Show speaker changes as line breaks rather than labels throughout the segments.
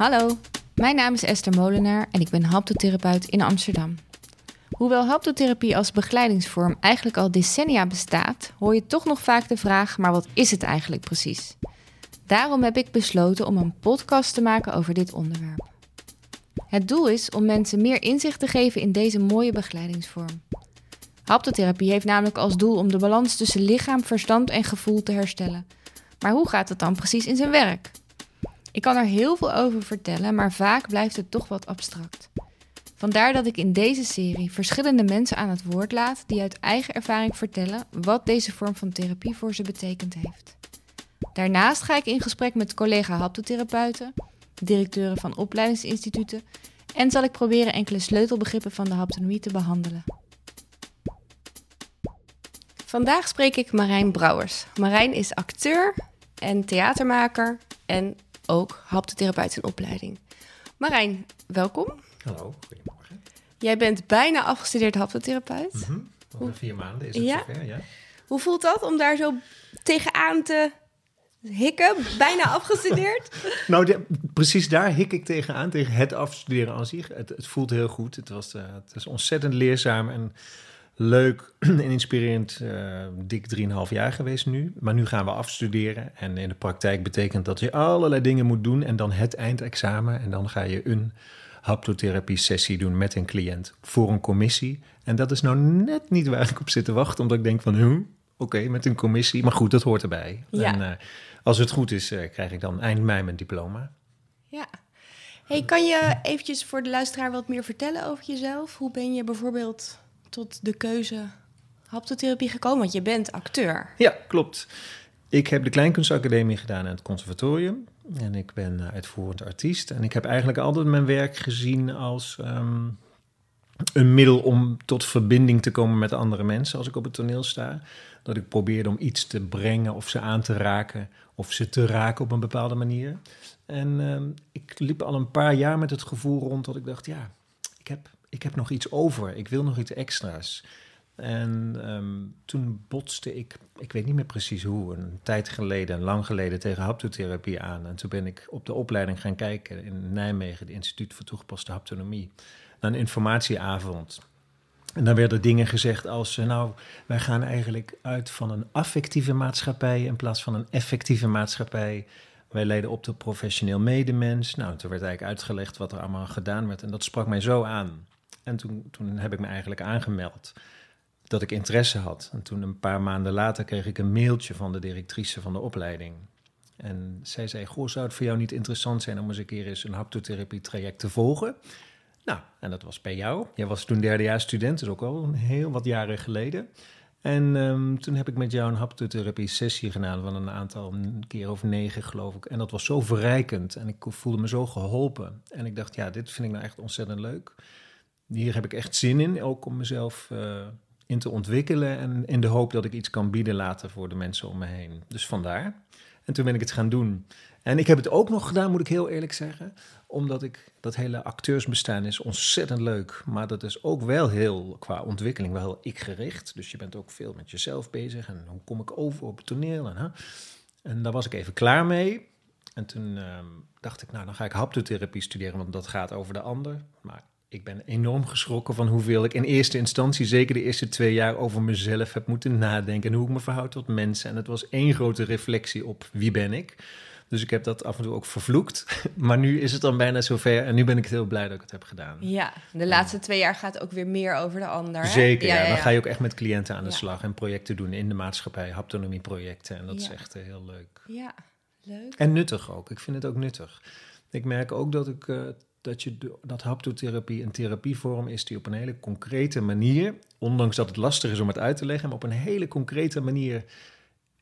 Hallo, mijn naam is Esther Molenaar en ik ben haptotherapeut in Amsterdam. Hoewel haptotherapie als begeleidingsvorm eigenlijk al decennia bestaat, hoor je toch nog vaak de vraag: maar wat is het eigenlijk precies? Daarom heb ik besloten om een podcast te maken over dit onderwerp. Het doel is om mensen meer inzicht te geven in deze mooie begeleidingsvorm. Haptotherapie heeft namelijk als doel om de balans tussen lichaam, verstand en gevoel te herstellen. Maar hoe gaat het dan precies in zijn werk? Ik kan er heel veel over vertellen, maar vaak blijft het toch wat abstract. Vandaar dat ik in deze serie verschillende mensen aan het woord laat die uit eigen ervaring vertellen wat deze vorm van therapie voor ze betekend heeft. Daarnaast ga ik in gesprek met collega haptotherapeuten, directeuren van opleidingsinstituten en zal ik proberen enkele sleutelbegrippen van de haptonomie te behandelen. Vandaag spreek ik Marijn Brouwers. Marijn is acteur en theatermaker en ook haptotherapeut in opleiding. Marijn, welkom.
Hallo, goedemorgen.
Jij bent bijna afgestudeerd haptotherapeut.
Mm -hmm. Over vier maanden is het
Ja?
zover, ja.
Hoe voelt dat om daar zo tegenaan te hikken? Bijna afgestudeerd?
Nou, de- precies daar hik ik tegenaan, tegen het afstuderen aan zich. Het, het voelt heel goed. Het, was, eh, het is ontzettend leerzaam en leuk en inspirerend. eh dik 3,5 jaar geweest nu. Maar nu gaan we afstuderen. En in de praktijk betekent dat je allerlei dingen moet doen. En dan het eindexamen. En dan ga je een haptotherapie-sessie doen met een cliënt voor een commissie. En dat is nou net niet waar ik op zit te wachten. Omdat ik denk van, oké, met een commissie. Maar goed, dat hoort erbij.
Ja.
En eh, als het goed is, eh, krijg ik dan eind mei mijn diploma.
ja. Hey, kan je eventjes voor de luisteraar wat meer vertellen over jezelf? Hoe ben je bijvoorbeeld tot de keuze haptotherapie gekomen? Want je bent acteur.
Ja, klopt. Ik heb de Kleinkunstacademie gedaan aan het conservatorium. En ik ben eh, uitvoerend artiest. En ik heb eigenlijk altijd mijn werk gezien als ehm, een middel om tot verbinding te komen met andere mensen als ik op het toneel sta. Dat ik probeerde om iets te brengen of ze aan te raken of ze te raken op een bepaalde manier. En ehm, ik liep al een paar jaar met het gevoel rond dat ik dacht, ja, ik heb, ik heb nog iets over. Ik wil nog iets extra's. En ehm, toen botste ik, ik weet niet meer precies hoe, een tijd geleden, lang geleden, tegen haptotherapie aan. En toen ben ik op de opleiding gaan kijken in Nijmegen, het Instituut voor Toegepaste Haptonomie, naar een informatieavond. En dan werden dingen gezegd als, eh, nou, wij gaan eigenlijk uit van een affectieve maatschappij in plaats van een effectieve maatschappij. Wij leiden op tot professioneel medemens. Nou, toen werd eigenlijk uitgelegd wat er allemaal gedaan werd. En dat sprak mij zo aan. En toen, heb ik me eigenlijk aangemeld dat ik interesse had. En toen een paar maanden later kreeg ik een mailtje van de directrice van de opleiding. En zij zei, goh, zou het voor jou niet interessant zijn om eens een keer eens een haptotherapie traject te volgen? Nou, en dat was bij jou. Jij was toen derdejaars student, dus ook al een heel wat jaren geleden. En ehm, toen heb ik met jou een haptotherapie sessie gedaan van een aantal, keer of negen geloof ik. En dat was zo verrijkend en ik voelde me zo geholpen. En ik dacht, ja, dit vind ik nou echt ontzettend leuk. Hier heb ik echt zin in, ook om mezelf eh, in te ontwikkelen. En in de hoop dat ik iets kan bieden later voor de mensen om me heen. Dus vandaar. En toen ben ik het gaan doen. En ik heb het ook nog gedaan, moet ik heel eerlijk zeggen. Omdat ik, dat hele acteursbestaan is ontzettend leuk. Maar dat is ook wel heel, qua ontwikkeling, wel heel ik-gericht. Dus je bent ook veel met jezelf bezig. En hoe kom ik over op het toneel? En, hè? en daar was ik even klaar mee. En toen ehm, dacht ik, nou, dan ga ik haptotherapie studeren, want dat gaat over de ander. Maar ik ben enorm geschrokken van hoeveel ik in eerste instantie, zeker de eerste twee jaar, over mezelf heb moeten nadenken. En hoe ik me verhoud tot mensen. En het was één grote reflectie op wie ben ik. Dus ik heb dat af en toe ook vervloekt. Maar nu is het dan bijna zover. En nu ben ik heel blij dat ik het heb gedaan.
Ja, de laatste twee jaar gaat ook weer meer over de ander. hè?
Zeker, ja, Dan ga je ook echt met cliënten aan de slag en projecten doen in de maatschappij, haptonomieprojecten. En dat is echt eh, heel leuk.
Ja, leuk.
En nuttig ook. Ik vind het ook nuttig. Ik merk ook dat, ik, eh, dat, je, dat haptotherapie een therapievorm is die op een hele concrete manier, ondanks dat het lastig is om het uit te leggen, maar op een hele concrete manier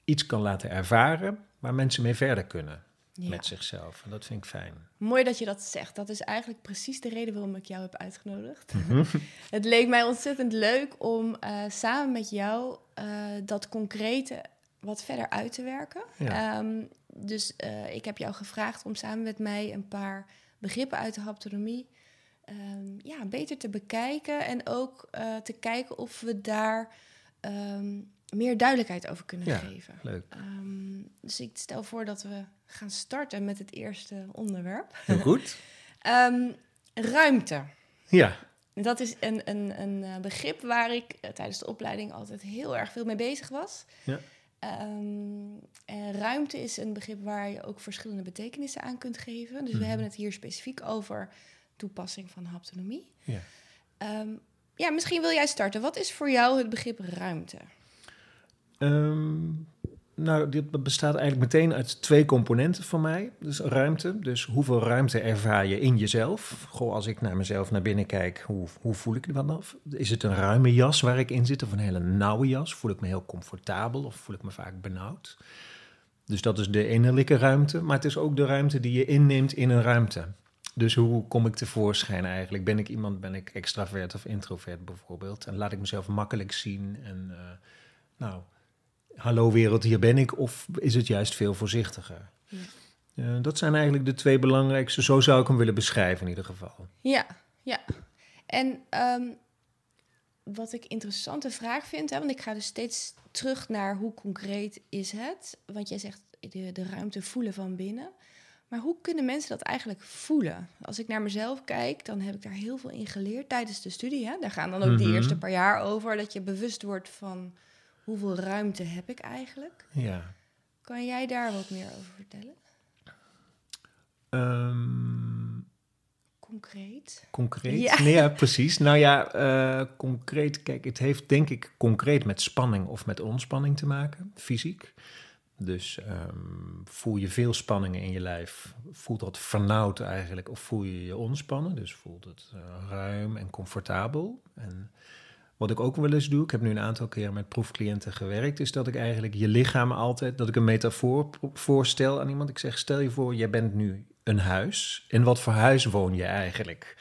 iets kan laten ervaren waar mensen mee verder kunnen
Ja.
met zichzelf. En dat vind ik fijn.
Mooi dat je dat zegt. Dat is eigenlijk precies de reden waarom ik jou heb uitgenodigd.
Mhm.
het leek mij ontzettend leuk om eh, samen met jou eh, dat concrete wat verder uit te werken.
Ja.
Ehm, dus eh, ik heb jou gevraagd om samen met mij een paar begrippen uit de haptonomie ehm, ja, beter te bekijken. En ook eh, te kijken of we daar ehm, meer duidelijkheid over kunnen
Ja.
geven.
Leuk.
Ehm, dus ik stel voor dat we gaan starten met het eerste onderwerp.
Heel goed.
Ruimte.
Ja,
Dat is een, een, een eh, begrip waar ik eh, tijdens de opleiding altijd heel erg veel mee bezig was.
Ja.
Ruimte is een begrip waar je ook verschillende betekenissen aan kunt geven. Dus we
Mhm.
hebben het hier specifiek over toepassing van haptonomie.
ja.
Ehm, ja, misschien wil jij starten. Wat is voor jou het begrip ruimte?
Ehm, nou, dit bestaat eigenlijk meteen uit twee componenten voor mij. Dus ruimte. Dus hoeveel ruimte ervaar je in jezelf? Goh, als ik naar mezelf naar binnen kijk, hoe, hoe voel ik er dan af? Is het een ruime jas waar ik in zit of een hele nauwe jas? Voel ik me heel comfortabel of voel ik me vaak benauwd? Dus dat is de innerlijke ruimte. Maar het is ook de ruimte die je inneemt in een ruimte. Dus hoe kom ik tevoorschijn eigenlijk? Ben ik iemand, ben ik extravert of introvert bijvoorbeeld? En laat ik mezelf makkelijk zien en... eh, nou, hallo wereld, hier ben ik, of is het juist veel voorzichtiger?
Ja.
Eh, dat zijn eigenlijk de twee belangrijkste, zo zou ik hem willen beschrijven in ieder geval.
Ja, ja. En ehm, wat ik interessante vraag vind, hè, want ik ga dus steeds terug naar hoe concreet is het. Want jij zegt de, de ruimte voelen van binnen. Maar hoe kunnen mensen dat eigenlijk voelen? Als ik naar mezelf kijk, dan heb ik daar heel veel in geleerd tijdens de studie. Hè? Daar gaan dan ook die
Mhm.
eerste paar jaar over, dat je bewust wordt van hoeveel ruimte heb ik eigenlijk.
Ja.
Kan jij daar wat meer over vertellen?
Ehm,
Concreet?
concreet?
Ja.
Nee, ja, precies. Nou ja, eh, concreet, kijk, het heeft denk ik concreet met spanning of met ontspanning te maken, fysiek. Dus ehm, voel je veel spanningen in je lijf, voelt dat vernauwd eigenlijk, of voel je je ontspannen? Dus voelt het eh, ruim en comfortabel. En wat ik ook wel eens doe, ik heb nu een aantal keren met proefcliënten gewerkt, is dat ik eigenlijk je lichaam altijd, dat ik een metafoor voorstel aan iemand. Ik zeg, stel je voor, jij bent nu een huis. In wat voor huis woon je eigenlijk?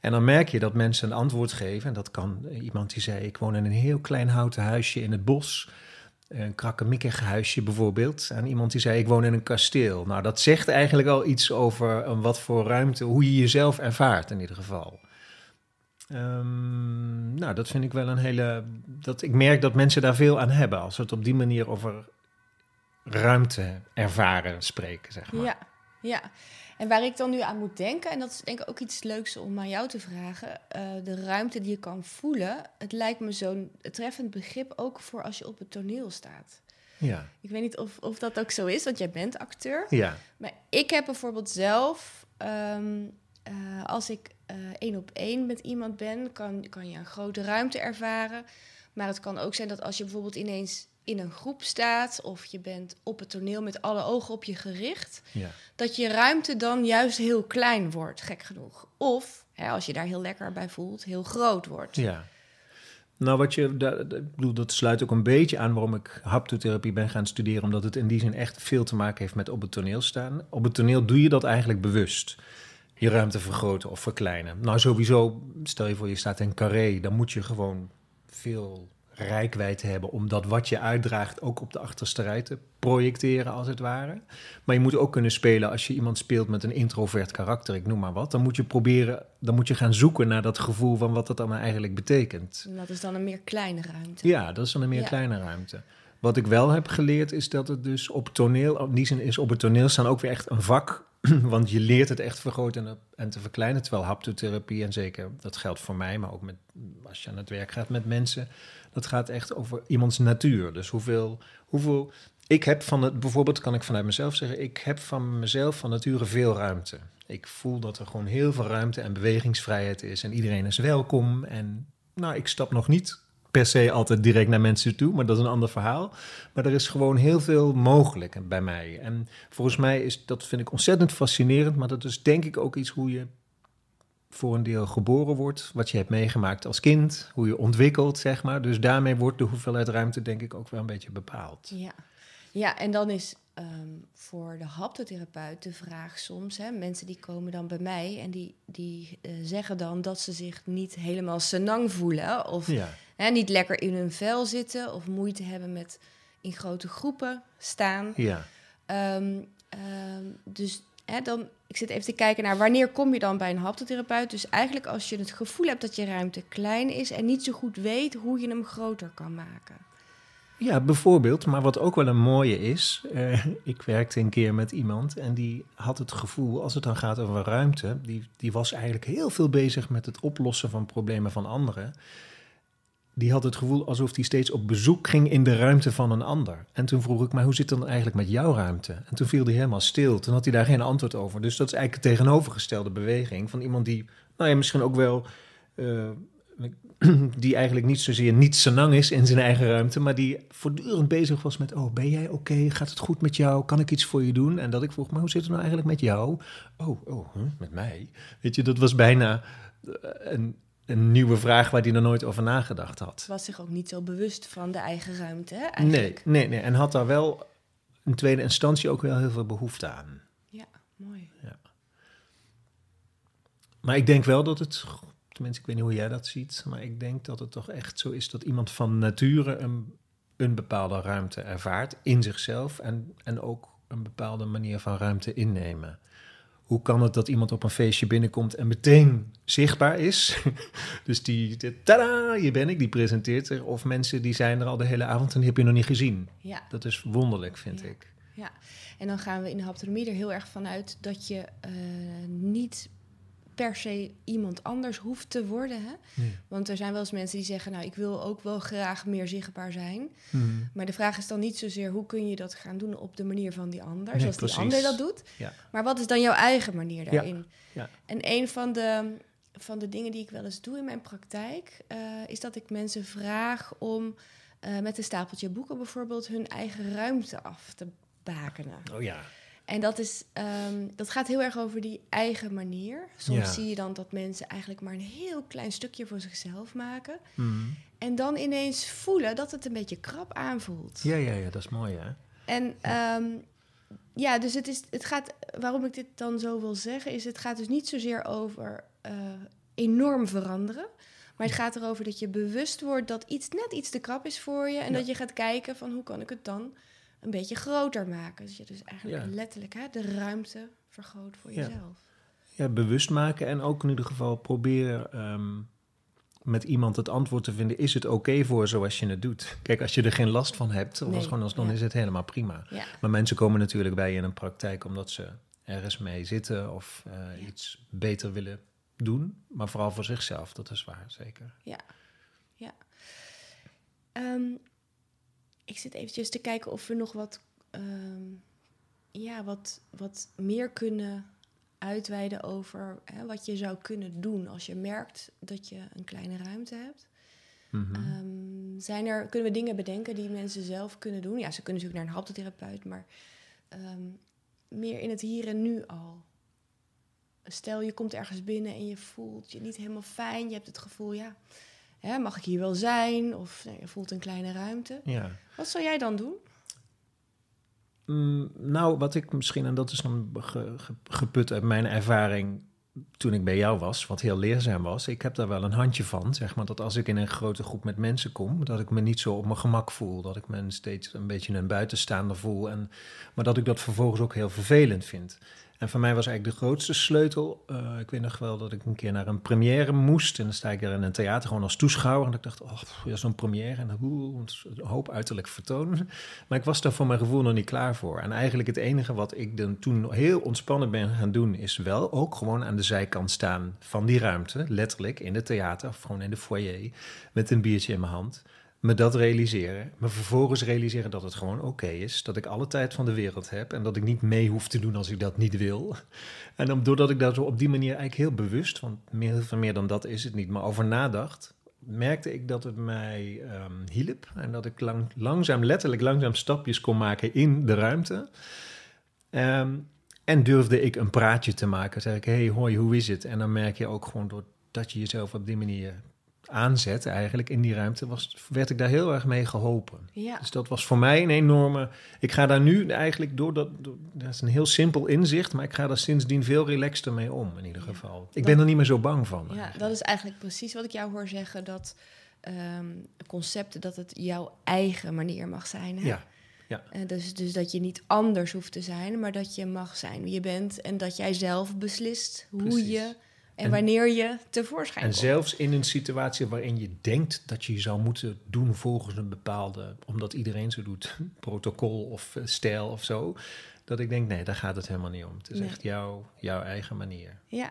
En dan merk je dat mensen een antwoord geven. En dat kan iemand die zei, ik woon in een heel klein houten huisje in het bos. Een krakkemikkig huisje bijvoorbeeld. En iemand die zei, ik woon in een kasteel. Nou, dat zegt eigenlijk al iets over eh, wat voor ruimte, hoe je jezelf ervaart in ieder geval. Ehm, nou, dat vind ik wel een hele. Dat, ik merk dat mensen daar veel aan hebben als we het op die manier over ruimte ervaren spreken, zeg maar.
Ja, ja. En waar ik dan nu aan moet denken, en dat is denk ik ook iets leuks om aan jou te vragen, eh, de ruimte die je kan voelen, het lijkt me zo'n treffend begrip ook voor als je op het toneel staat.
Ja,
Ik weet niet of, of dat ook zo is, want jij bent acteur.
ja,
Maar ik heb bijvoorbeeld zelf, ehm, eh, als ik eh, één op één met iemand ben, kan, kan je een grote ruimte ervaren. Maar het kan ook zijn dat als je bijvoorbeeld ineens in een groep staat of je bent op het toneel met alle ogen op je gericht,
ja.
dat je ruimte dan juist heel klein wordt, gek genoeg. Of, hè, als je daar heel lekker bij voelt, heel groot wordt.
Ja. Nou, wat je, da- da- ik bedoel, dat sluit ook een beetje aan waarom ik haptotherapie ben gaan studeren, omdat het in die zin echt veel te maken heeft met op het toneel staan. Op het toneel doe je dat eigenlijk bewust. Je ruimte vergroten of verkleinen. Nou, sowieso, stel je voor je staat in carré, dan moet je gewoon veel rijkwijd hebben om dat wat je uitdraagt ook op de achterste rij te projecteren, als het ware. Maar je moet ook kunnen spelen als je iemand speelt met een introvert karakter, ik noem maar wat. Dan moet je proberen, dan moet je gaan zoeken naar dat gevoel van wat dat dan eigenlijk betekent.
En dat is dan een meer kleine ruimte.
Ja, dat is dan een meer
Ja.
kleine ruimte. Wat ik wel heb geleerd is dat het dus op toneel, in die zin is op het toneel staan ook weer echt een vak. Want je leert het echt vergroten en, te verkleinen. Terwijl haptotherapie, en zeker dat geldt voor mij, maar ook met, als je aan het werk gaat met mensen, dat gaat echt over iemands natuur. Dus hoeveel, hoeveel ik heb van het, bijvoorbeeld kan ik vanuit mezelf zeggen, ik heb van mezelf van nature veel ruimte. Ik voel dat er gewoon heel veel ruimte en bewegingsvrijheid is en iedereen is welkom. En nou, ik stap nog niet per se altijd direct naar mensen toe, maar dat is een ander verhaal. Maar er is gewoon heel veel mogelijk bij mij. En volgens mij is dat vind ik ontzettend fascinerend, maar dat is denk ik ook iets hoe je voor een deel geboren wordt, wat je hebt meegemaakt als kind, hoe je ontwikkelt, zeg maar. Dus daarmee wordt de hoeveelheid ruimte denk ik ook wel een beetje bepaald.
Ja, ja en dan is ehm, voor de haptotherapeut de vraag soms... Hè, mensen die komen dan bij mij en die, die eh, zeggen dan... dat ze zich niet helemaal senang voelen... of
Ja,
hè, niet lekker in hun vel zitten... of moeite hebben met in grote groepen staan.
ja,
Ehm, ehm, dus hè, dan ik zit even te kijken naar wanneer kom je dan bij een haptotherapeut. Dus eigenlijk als je het gevoel hebt dat je ruimte klein is en niet zo goed weet hoe je hem groter kan maken.
Ja, bijvoorbeeld. Maar wat ook wel een mooie is. eh, ik werkte een keer met iemand en die had het gevoel, als het dan gaat over ruimte, die, die was eigenlijk heel veel bezig met het oplossen van problemen van anderen. Die had het gevoel alsof hij steeds op bezoek ging in de ruimte van een ander. En toen vroeg ik, maar hoe zit het dan eigenlijk met jouw ruimte? En toen viel hij helemaal stil. Toen had hij daar geen antwoord over. Dus dat is eigenlijk de tegenovergestelde beweging van iemand die, nou ja, misschien ook wel. eh, die eigenlijk niet zozeer niet senang is in zijn eigen ruimte, maar die voortdurend bezig was met: Oh, ben jij oké? Gaat het goed met jou? Kan ik iets voor je doen? En dat ik vroeg: Maar hoe zit het nou eigenlijk met jou? Oh, oh, huh, met mij? Weet je, dat was bijna eh, een, een nieuwe vraag waar hij er nooit over nagedacht had.
Was zich ook niet zo bewust van de eigen ruimte, hè,
Nee,
eigenlijk.
nee, nee. En had daar wel in tweede instantie ook wel heel veel behoefte aan.
Ja, mooi.
Maar ik denk wel dat het, tenminste, ik weet niet hoe jij dat ziet, maar ik denk dat het toch echt zo is dat iemand van nature een, een bepaalde ruimte ervaart in zichzelf en, en ook een bepaalde manier van ruimte innemen. Hoe kan het dat iemand op een feestje binnenkomt en meteen zichtbaar is? dus die, die, tada, hier ben ik, die presenteert zich. Of mensen die zijn er al de hele avond en die heb je nog niet gezien.
Ja,
Dat is wonderlijk, vind
Ja.
ik.
ja. En dan gaan we in de haptonomie er heel erg vanuit dat je eh, niet per se iemand anders hoeft te worden. Hè?
Nee.
Want er zijn wel eens mensen die zeggen, nou, ik wil ook wel graag meer zichtbaar zijn.
Hmm.
Maar de vraag is dan niet zozeer hoe kun je dat gaan doen op de manier van die ander,
Nee,
zoals
precies.
die ander dat doet.
Ja.
Maar wat is dan jouw eigen manier daarin?
ja.
En een van de, van de dingen die ik wel eens doe in mijn praktijk, eh, is dat ik mensen vraag om eh, met een stapeltje boeken bijvoorbeeld hun eigen ruimte af te bakenen.
Oh ja.
En dat, is, ehm, dat gaat heel erg over die eigen manier. Soms
Ja.
zie je dan dat mensen eigenlijk maar een heel klein stukje voor zichzelf maken.
Hmm.
En dan ineens voelen dat het een beetje krap aanvoelt.
Ja, ja, ja, dat is mooi, hè?
En ehm, ja, dus het, is, het gaat, waarom ik dit dan zo wil zeggen, is het gaat dus niet zozeer over eh, enorm veranderen. Maar het gaat erover dat je bewust wordt dat iets net iets te krap is voor je. En
Ja.
dat je gaat kijken van hoe kan ik het dan een beetje groter maken. Dus je dus eigenlijk
Ja.
letterlijk hè, de ruimte vergroot voor
Ja.
jezelf.
Ja, bewust maken en ook in ieder geval proberen ehm, met iemand het antwoord te vinden: is het oké voor zoals je het doet? Kijk, als je er geen last van hebt, of
Nee,
als gewoon als, dan
ja.
is het helemaal prima. Maar mensen komen natuurlijk bij je in een praktijk omdat ze ergens mee zitten of eh, iets beter willen doen, maar vooral voor zichzelf, dat is waar, zeker.
ja, ja. Ehm, ik zit eventjes te kijken of we nog wat, ehm, ja, wat, wat meer kunnen uitweiden over hè, wat je zou kunnen doen als je merkt dat je een kleine ruimte hebt.
Mhm.
Ehm, zijn er, kunnen we dingen bedenken die mensen zelf kunnen doen? Ja, ze kunnen natuurlijk naar een haptotherapeut, maar ehm, meer in het hier en nu al. Stel, je komt ergens binnen en je voelt je niet helemaal fijn. Je hebt het gevoel, ja, hè, mag ik hier wel zijn? Of nee, je voelt een kleine ruimte.
Ja.
Wat zou jij dan doen?
Mm, nou, wat ik misschien, en dat is dan ge- ge- geput uit mijn ervaring toen ik bij jou was, wat heel leerzaam was. Ik heb daar wel een handje van, zeg maar, dat als ik in een grote groep met mensen kom, dat ik me niet zo op mijn gemak voel. Dat ik me steeds een beetje een buitenstaander voel. En, maar dat ik dat vervolgens ook heel vervelend vind. En voor mij was eigenlijk de grootste sleutel. eh, ik weet nog wel dat ik een keer naar een première moest. En dan sta ik er in een theater gewoon als toeschouwer. En ik dacht, oh, ja, zo'n première. En oeh, een hoop uiterlijk vertoon. Maar ik was daar voor mijn gevoel nog niet klaar voor. En eigenlijk het enige wat ik dan toen heel ontspannen ben gaan doen... is wel ook gewoon aan de zijkant staan van die ruimte. Letterlijk in het theater of gewoon in de foyer. Met een biertje in mijn hand. Me dat realiseren. Me vervolgens realiseren dat het gewoon oké is. Dat ik alle tijd van de wereld heb. En dat ik niet mee hoef te doen als ik dat niet wil. En dan, doordat ik daar zo op die manier eigenlijk heel bewust... want meer, van meer dan dat is het niet, maar over nadacht merkte ik dat het mij ehm, hielp. En dat ik lang, langzaam, letterlijk langzaam stapjes kon maken in de ruimte. Ehm, en durfde ik een praatje te maken. Zeg ik, hey, hoi, hoe is het? En dan merk je ook gewoon doordat je jezelf op die manier aanzet eigenlijk in die ruimte, was, werd ik daar heel erg mee geholpen.
Ja,
Dus dat was voor mij een enorme. Ik ga daar nu eigenlijk door dat. door- dat is een heel simpel inzicht, maar ik ga daar sindsdien veel relaxter mee om, in ieder
Ja.
geval. Ik ben er niet meer zo bang van.
ja, dat is eigenlijk precies wat ik jou hoor zeggen. Dat ehm, het concept dat het jouw eigen manier mag zijn. Hè?
Ja, Ja.
Eh, dus, dus dat je niet anders hoeft te zijn, maar dat je mag zijn wie je bent. En dat jij zelf beslist hoe
Precies.
je en,
En-
wanneer je tevoorschijn
En
komt.
zelfs in een situatie waarin je denkt dat je zou moeten doen volgens een bepaalde, omdat iedereen zo doet, protocol of eh, stijl of zo. Dat ik denk, nee, daar gaat het helemaal niet om. Het is
Nee.
echt jouw, jouw eigen manier.
Ja,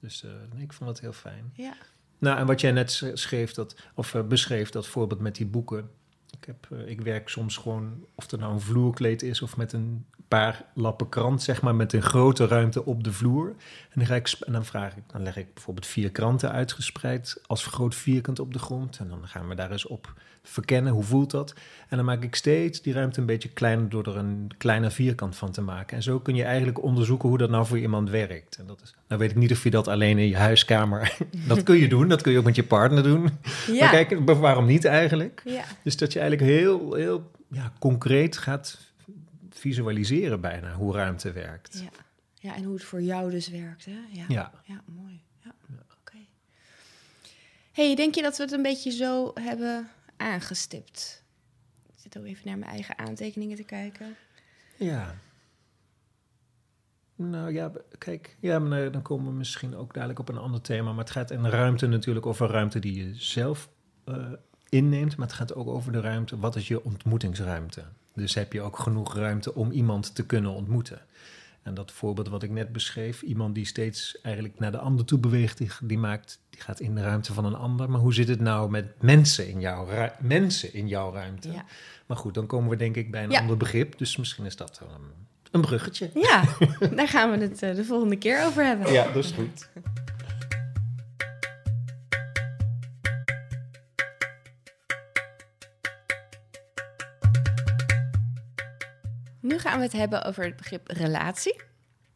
Dus eh, nee, ik vond het heel fijn.
ja.
Nou, en wat jij net sch- schreef, dat, of eh, beschreef, dat voorbeeld met die boeken. Ik, heb, ik werk soms gewoon, of er nou een vloerkleed is of met een paar lappen krant, zeg maar, met een grote ruimte op de vloer. En dan, ga ik, en dan vraag ik, dan leg ik bijvoorbeeld vier kranten uitgespreid als groot vierkant op de grond. En dan gaan we daar eens op verkennen, hoe voelt dat? En dan maak ik steeds die ruimte een beetje kleiner door er een kleiner vierkant van te maken. En zo kun je eigenlijk onderzoeken hoe dat nou voor iemand werkt. En dat is, nou weet ik niet of je dat alleen in je huiskamer, dat kun je doen, dat kun je ook met je partner doen. Maar
Ja,
kijk, waarom niet eigenlijk?
ja.
Dus dat je eigenlijk heel, heel ja, concreet gaat visualiseren bijna hoe ruimte werkt.
Ja. ja, en hoe het voor jou dus werkt. Hè? Ja.
Ja.
Ja, mooi. Ja. Oké. Hey, denk je dat we het een beetje zo hebben aangestipt? Ik zit ook even naar mijn eigen aantekeningen te kijken.
Ja. Nou ja, kijk, ja, maar dan komen we misschien ook dadelijk op een ander thema. Maar het gaat in ruimte natuurlijk over ruimte die je zelf eh, inneemt. Maar het gaat ook over de ruimte, wat is je ontmoetingsruimte? Dus heb je ook genoeg ruimte om iemand te kunnen ontmoeten? En dat voorbeeld wat ik net beschreef, iemand die steeds eigenlijk naar de ander toe beweegt, die, die, maakt, die gaat in de ruimte van een ander. Maar hoe zit het nou met mensen in jouw, mensen in jouw ruimte?
Ja.
Maar goed, dan komen we denk ik bij een
Ja.
ander begrip. Dus misschien is dat een, een bruggetje.
Ja, daar gaan we het eh, de volgende keer over hebben.
Ja, dat is goed.
Gaan we het hebben over het begrip relatie.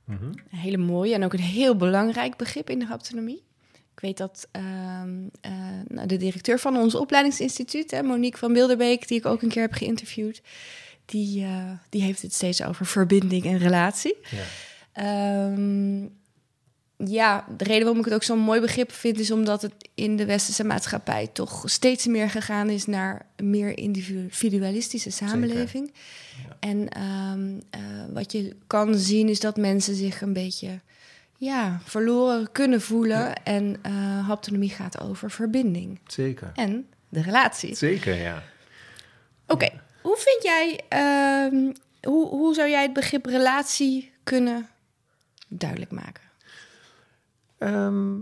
Mhm.
Een hele mooie en ook een heel belangrijk begrip in de haptonomie. Ik weet dat ehm, eh, nou, de directeur van ons opleidingsinstituut, hè, Monique van Bilderbeek, die ik ook een keer heb geïnterviewd, die, eh, die heeft het steeds over verbinding en relatie.
Ja.
Ehm, ja, de reden waarom ik het ook zo'n mooi begrip vind, is omdat het in de westerse maatschappij toch steeds meer gegaan is naar een meer individualistische samenleving.
Ja.
En ehm, eh, wat je kan zien is dat mensen zich een beetje ja, verloren kunnen voelen. En eh haptonomie gaat over verbinding
Zeker.
en de relatie.
Zeker, ja.
Oké, hoe vind jij, ehm, hoe, hoe zou jij het begrip relatie kunnen duidelijk maken?
Ehm,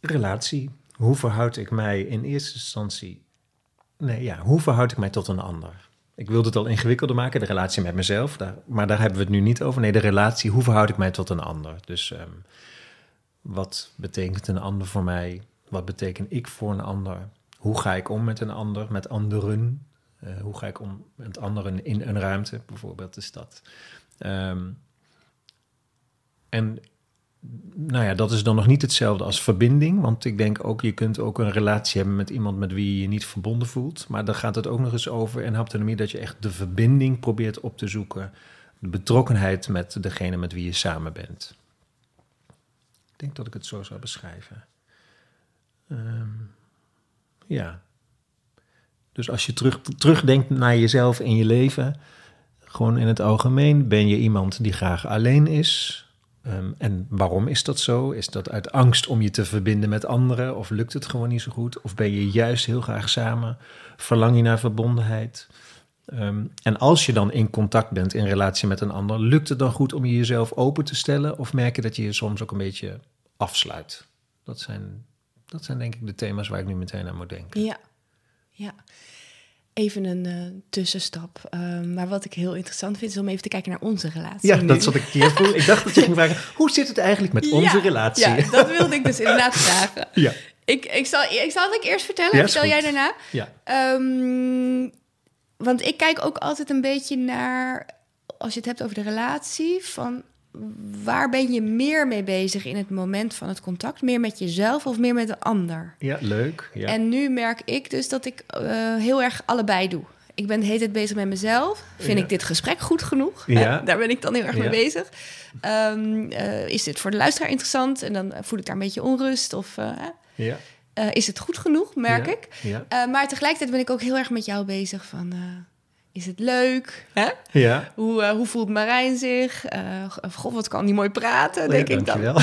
relatie. Hoe verhoud ik mij in eerste instantie... Nee, ja, hoe verhoud ik mij tot een ander? Ik wilde het al ingewikkelder maken, de relatie met mezelf. Daar, maar daar hebben we het nu niet over. Nee, de relatie, hoe verhoud ik mij tot een ander? Dus ehm, wat betekent een ander voor mij? Wat beteken ik voor een ander? Hoe ga ik om met een ander, met anderen? Eh, hoe ga ik om met anderen in een ruimte, bijvoorbeeld de stad? Ehm, en nou ja, dat is dan nog niet hetzelfde als verbinding. Want ik denk ook, je kunt ook een relatie hebben met iemand met wie je je niet verbonden voelt. Maar dan gaat het ook nog eens over in haptonomie dat je echt de verbinding probeert op te zoeken. De betrokkenheid met degene met wie je samen bent. Ik denk dat ik het zo zou beschrijven. Ehm, ja. Dus als je terug, terugdenkt naar jezelf in je leven, gewoon in het algemeen, ben je iemand die graag alleen is. Ehm, en waarom is dat zo? Is dat uit angst om je te verbinden met anderen? Of lukt het gewoon niet zo goed? Of ben je juist heel graag samen? Verlang je naar verbondenheid? Ehm, en als je dan in contact bent in relatie met een ander, lukt het dan goed om je jezelf open te stellen? Of merk je dat je je soms ook een beetje afsluit? Dat zijn, dat zijn denk ik de thema's waar ik nu meteen aan moet denken.
Ja, ja. Even een eh, tussenstap. Ehm, maar wat ik heel interessant vind, is om even te kijken naar onze relatie.
Ja,
nu.
dat zat ik hier vroeg. Ik dacht dat je ging vragen, hoe zit het eigenlijk met onze
Ja,
relatie?
Ja, dat wilde ik dus inderdaad vragen.
ja.
Ik, ik, zal, ik zal het eerst vertellen,
Ja,
vertel jij daarna.
ja.
Ehm, want ik kijk ook altijd een beetje naar, als je het hebt over de relatie, van waar ben je meer mee bezig in het moment van het contact? Meer met jezelf of meer met de ander?
Ja, leuk. Ja.
En nu merk ik dus dat ik eh, heel erg allebei doe. Ik ben de hele tijd bezig met mezelf. Vind
Ja.
ik dit gesprek goed genoeg?
Ja.
Daar ben ik dan heel erg mee bezig. Ehm, eh, is dit voor de luisteraar interessant? En dan voel ik daar een beetje onrust. Of eh,
ja.
is het goed genoeg, merk ik?
Ja.
Maar tegelijkertijd ben ik ook heel erg met jou bezig van... eh, is het leuk? Hè?
Ja.
Hoe, uh, hoe voelt Marijn zich? Uh, God, wat kan die mooi praten, denk ik dan.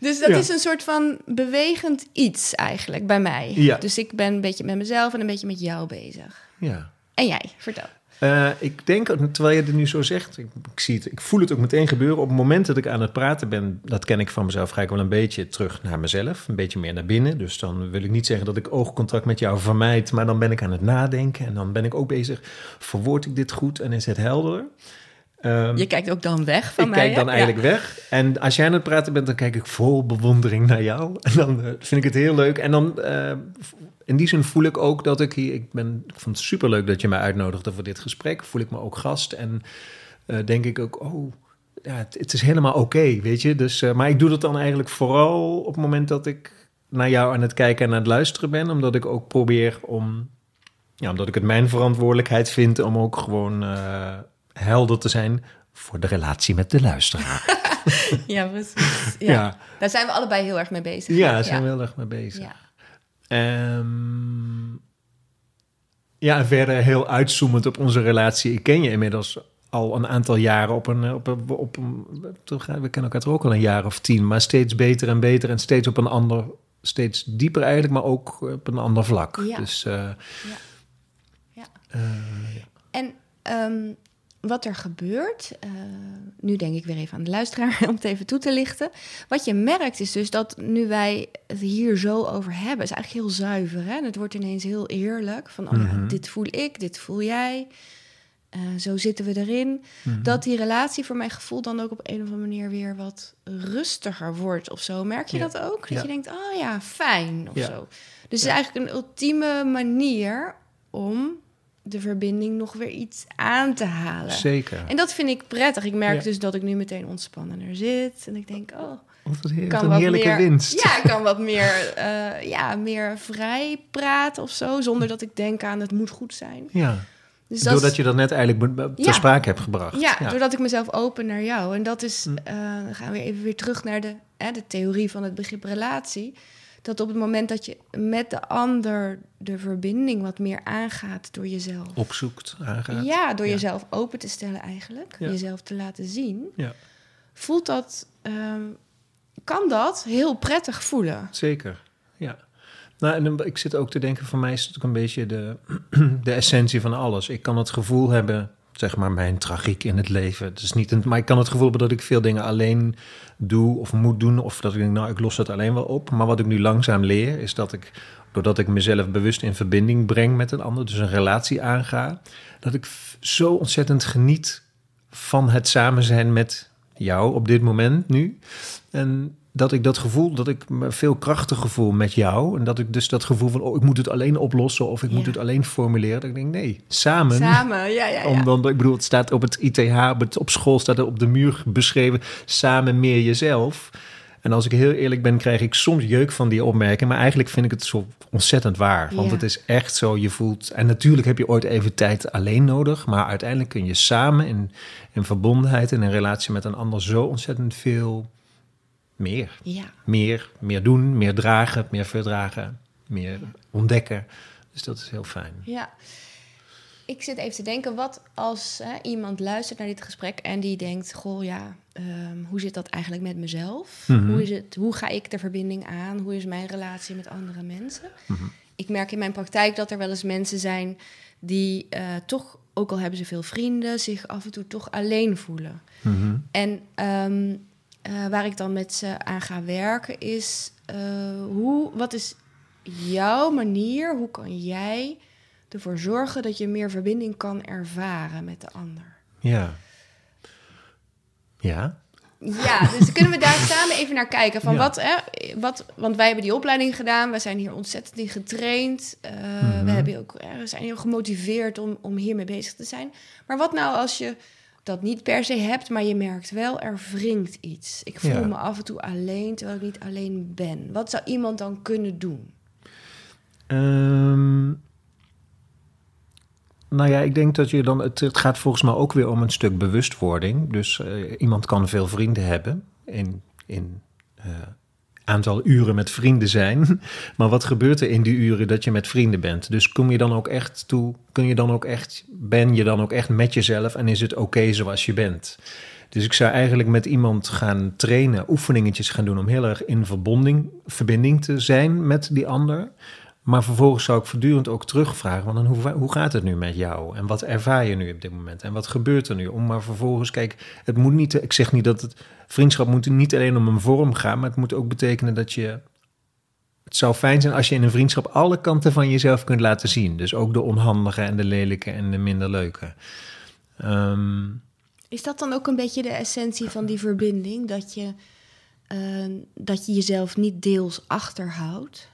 dus dat
Ja.
is een soort van bewegend iets eigenlijk bij mij.
Ja.
Dus ik ben een beetje met mezelf en een beetje met jou bezig.
ja.
En jij, vertel.
Eh, ik denk, terwijl je het nu zo zegt, ik, ik, zie het, ik voel het ook meteen gebeuren. Op het moment dat ik aan het praten ben, dat ken ik van mezelf, ga ik wel een beetje terug naar mezelf. Een beetje meer naar binnen. Dus dan wil ik niet zeggen dat ik oogcontact met jou vermijd, maar dan ben ik aan het nadenken. En dan ben ik ook bezig, verwoord ik dit goed en is het helder? Ehm,
Je kijkt ook dan weg van
ik
mij.
kijk
hè?
dan
Ja.
eigenlijk weg. En als jij aan het praten bent, dan kijk ik vol bewondering naar jou. En dan eh, vind ik het heel leuk. En dan, eh, in die zin voel ik ook dat ik hier... Ik, ben, ik vond het superleuk dat je mij uitnodigde voor dit gesprek. Voel ik me ook gast. En eh, denk ik ook, oh, ja, het, het is helemaal oké, weet je. Dus, eh, maar ik doe dat dan eigenlijk vooral op het moment dat ik naar jou aan het kijken en aan het luisteren ben. Omdat ik ook probeer om... Ja, omdat ik het mijn verantwoordelijkheid vind om ook gewoon eh, helder te zijn voor de relatie met de luisteraar.
Ja, precies. Ja.
Ja,
Daar zijn we allebei heel erg mee bezig.
ja daar zijn we heel erg mee bezig.
Ja.
Ehm, ja, en verder heel uitzoomend op onze relatie. Ik ken je inmiddels al een aantal jaren op een... Op een, op een we kennen elkaar toch ook al een jaar of tien, maar steeds beter en beter en steeds op een ander... Steeds dieper eigenlijk, maar ook op een ander vlak.
Ja.
Dus eh,
Ja.
eh,
En ehm, wat er gebeurt, eh, nu denk ik weer even aan de luisteraar om het even toe te lichten. Wat je merkt is dus dat nu wij het hier zo over hebben, is eigenlijk heel zuiver. Hè? En het wordt ineens heel eerlijk. Van, oh ja,
Mhm.
dit voel ik, dit voel jij. Eh, zo zitten we erin.
mhm.
Dat die relatie voor mijn gevoel dan ook op een of andere manier weer wat rustiger wordt of zo. Merk je
Ja.
dat ook? Dat
Ja.
je denkt, oh ja, fijn of
Ja.
zo. Dus het is eigenlijk een ultieme manier om de verbinding nog weer iets aan te halen.
Zeker.
En dat vind ik prettig. Ik merk
Ja.
dus dat ik nu meteen ontspannender zit. En ik denk, oh,
Wat een,
kan wat
heerlijke
meer,
winst.
Ja, ik kan wat meer, eh, ja, meer vrij praten of zo. Zonder dat ik denk aan het moet goed zijn.
Ja.
Dus dat
Doordat
is-
je dat net eigenlijk ter
Ja.
sprake hebt gebracht.
ja, doordat ik mezelf open naar jou. En dat is,
Hm.
eh, dan gaan we even weer terug naar de, hè, de theorie van het begrip relatie. Dat op het moment dat je met de ander de verbinding wat meer aangaat door jezelf.
Opzoekt, aangaat.
Ja, door
Ja.
jezelf open te stellen eigenlijk.
Ja.
Jezelf te laten zien.
Ja.
Voelt dat, ehm, kan dat heel prettig voelen.
Zeker, ja. Nou, en dan- ik zit ook te denken, voor mij is het ook een beetje de, de essentie van alles. Ik kan het gevoel hebben, zeg maar, mijn tragiek in het leven. Het is niet een, maar ik kan het gevoel hebben dat ik veel dingen alleen doe of moet doen. Of dat ik denk, nou, ik los het alleen wel op. Maar wat ik nu langzaam leer, is dat ik, doordat ik mezelf bewust in verbinding breng met een ander, dus een relatie aanga, dat ik zo ontzettend geniet van het samen zijn met jou op dit moment nu. En dat ik dat gevoel, dat ik me veel krachtiger voel met jou. En dat ik dus dat gevoel van, oh, ik moet het alleen oplossen of ik
Ja.
moet het alleen formuleren. Dat ik denk, nee, samen.
Samen, ja, ja, ja.
Om dan, ik bedoel, het staat op het ITH, op, het, op school staat er op de muur beschreven, samen meer jezelf. En als ik heel eerlijk ben, krijg ik soms jeuk van die opmerking. Maar eigenlijk vind ik het zo ontzettend waar. Want
Ja.
het is echt zo, je voelt... En natuurlijk heb je ooit even tijd alleen nodig. Maar uiteindelijk kun je samen in, in verbondenheid en in relatie met een ander... zo ontzettend veel meer.
Ja,
Meer, meer doen, meer dragen, meer verdragen, meer ontdekken. Dus dat is heel fijn.
ja. Ik zit even te denken, wat als hè, iemand luistert naar dit gesprek en die denkt, goh ja, ehm, hoe zit dat eigenlijk met mezelf?
Mhm.
Hoe, is het, hoe ga ik de verbinding aan? Hoe is mijn relatie met andere mensen?
Mhm.
Ik merk in mijn praktijk dat er wel eens mensen zijn die eh, toch, ook al hebben ze veel vrienden, zich af en toe toch alleen voelen.
Mhm.
En ehm, eh, waar ik dan met ze aan ga werken is, eh, hoe, wat is jouw manier, hoe kan jij ervoor zorgen dat je meer verbinding kan ervaren met de ander?
Ja. Ja.
Ja, dus kunnen we daar samen even naar kijken. Van
Ja.
wat, hè, wat, want wij hebben die opleiding gedaan, we zijn hier ontzettend in getraind. eh,
Mhm.
We hebben ook, we zijn heel gemotiveerd om, om hiermee bezig te zijn. Maar wat nou als je dat niet per se hebt, maar je merkt wel, er wringt iets. Ik voel
Ja.
me af en toe alleen, terwijl ik niet alleen ben. Wat zou iemand dan kunnen doen?
Ehm, nou ja, ik denk dat je dan. Het, het gaat volgens mij ook weer om een stuk bewustwording. Dus eh, iemand kan veel vrienden hebben in, in, eh, aantal uren met vrienden zijn. Maar wat gebeurt er in die uren dat je met vrienden bent? Dus kom je dan ook echt toe, kun je dan ook echt, ben je dan ook echt met jezelf en is het oké zoals je bent? Dus ik zou eigenlijk met iemand gaan trainen, oefeningetjes gaan doen om heel erg in verbonding, verbinding te zijn met die ander. Maar vervolgens zou ik voortdurend ook terugvragen: want dan hoe, hoe gaat het nu met jou? En wat ervaar je nu op dit moment? En wat gebeurt er nu? Om maar vervolgens, kijk, het moet niet, ik zeg niet dat het vriendschap moet niet alleen om een vorm gaan, maar het moet ook betekenen dat je. Het zou fijn zijn als je in een vriendschap alle kanten van jezelf kunt laten zien. Dus ook de onhandige en de lelijke en de minder leuke.
Ehm, Is dat dan ook een beetje de essentie van die verbinding? Dat je, uh, dat je jezelf niet deels achterhoudt?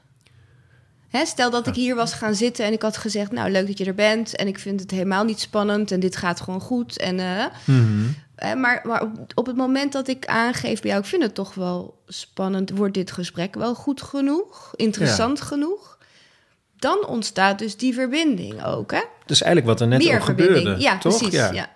Hè, stel dat ik hier was gaan zitten en ik had gezegd: Nou, leuk dat je er bent. En ik vind het helemaal niet spannend en dit gaat gewoon goed. En, uh, maar maar op, op, het moment dat ik aangeef bij jou: Ik vind het toch wel spannend. Wordt dit gesprek wel goed genoeg? Interessant genoeg? Dan ontstaat dus die verbinding ook. Hè?
Dus eigenlijk wat er net Meer ook gebeurde.
Ja,
toch?
precies. Ja. ja.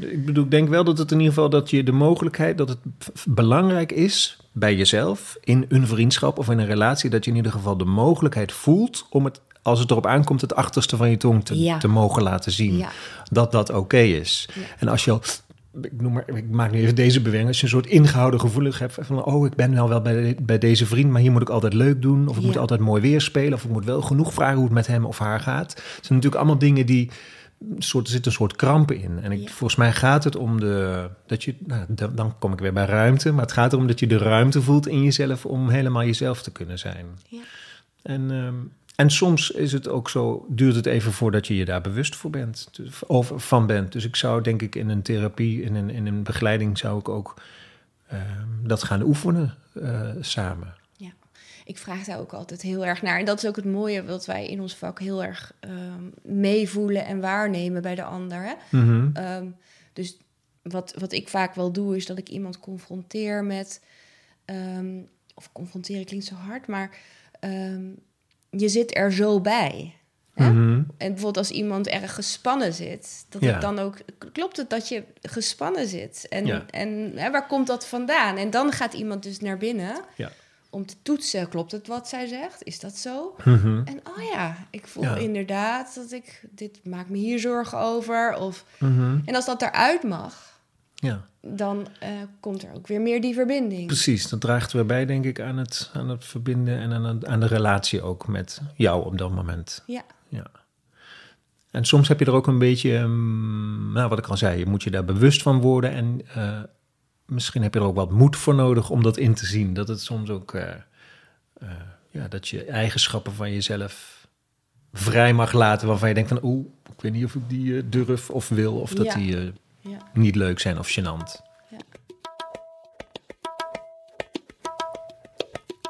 ik bedoel, ik denk wel dat het in ieder geval dat je de mogelijkheid, dat het belangrijk is bij jezelf in een vriendschap of in een relatie, dat je in ieder geval de mogelijkheid voelt om het, als het erop aankomt, het achterste van je tong te, te mogen laten zien. Dat dat oké is. En als je al ik, noem maar, ik maak nu even deze beweging. Als je een soort ingehouden gevoelig hebt van... oh, ik ben nou wel bij, bij deze vriend... maar hier moet ik altijd leuk doen... of ik moet altijd mooi weer spelen... of ik moet wel genoeg vragen hoe het met hem of haar gaat. Het zijn natuurlijk allemaal dingen die soort, er zit een soort krampen in. En ik, volgens mij gaat het om de. Dat je, nou, dan, kom ik weer bij ruimte. Maar het gaat erom dat je de ruimte voelt in jezelf om helemaal jezelf te kunnen zijn. Ja. En, ehm, en soms is het ook zo, duurt het even voordat je je daar bewust voor bent, of van bent. Dus ik zou denk ik in een therapie, in een, in een begeleiding, zou ik ook ehm, dat gaan oefenen uh, samen
ik vraag daar ook altijd heel erg naar. En dat is ook het mooie wat wij in ons vak heel erg um, meevoelen en waarnemen bij de ander. Hè? Mhm. Ehm, dus wat, wat ik vaak wel doe, is dat ik iemand confronteer met. Ehm, of confronteren klinkt zo hard, maar je zit er zo bij. Hè? Mhm. En bijvoorbeeld als iemand erg gespannen zit, dat ja. dan ook klopt het dat je gespannen zit. En, en hè, waar komt dat vandaan? En dan gaat iemand dus naar binnen. Ja om te toetsen, klopt het wat zij zegt? Is dat zo? Mhm. En oh ja, ik voel inderdaad dat ik, dit maakt me hier zorgen over. Of, mhm. En als dat eruit mag, ja. dan uh, komt er ook weer meer die verbinding.
Precies, dat draagt weer bij, denk ik, aan het, aan het verbinden en aan, aan de relatie ook met jou op dat moment. Ja. ja. En soms heb je er ook een beetje, um, nou, wat ik al zei, je moet je daar bewust van worden en uh, misschien heb je er ook wat moed voor nodig om dat in te zien. Dat het soms ook, uh, uh, ja, dat je eigenschappen van jezelf vrij mag laten waarvan je denkt van, oeh, ik weet niet of ik die uh, durf of wil, of dat die ja. niet leuk zijn of gênant. Ja.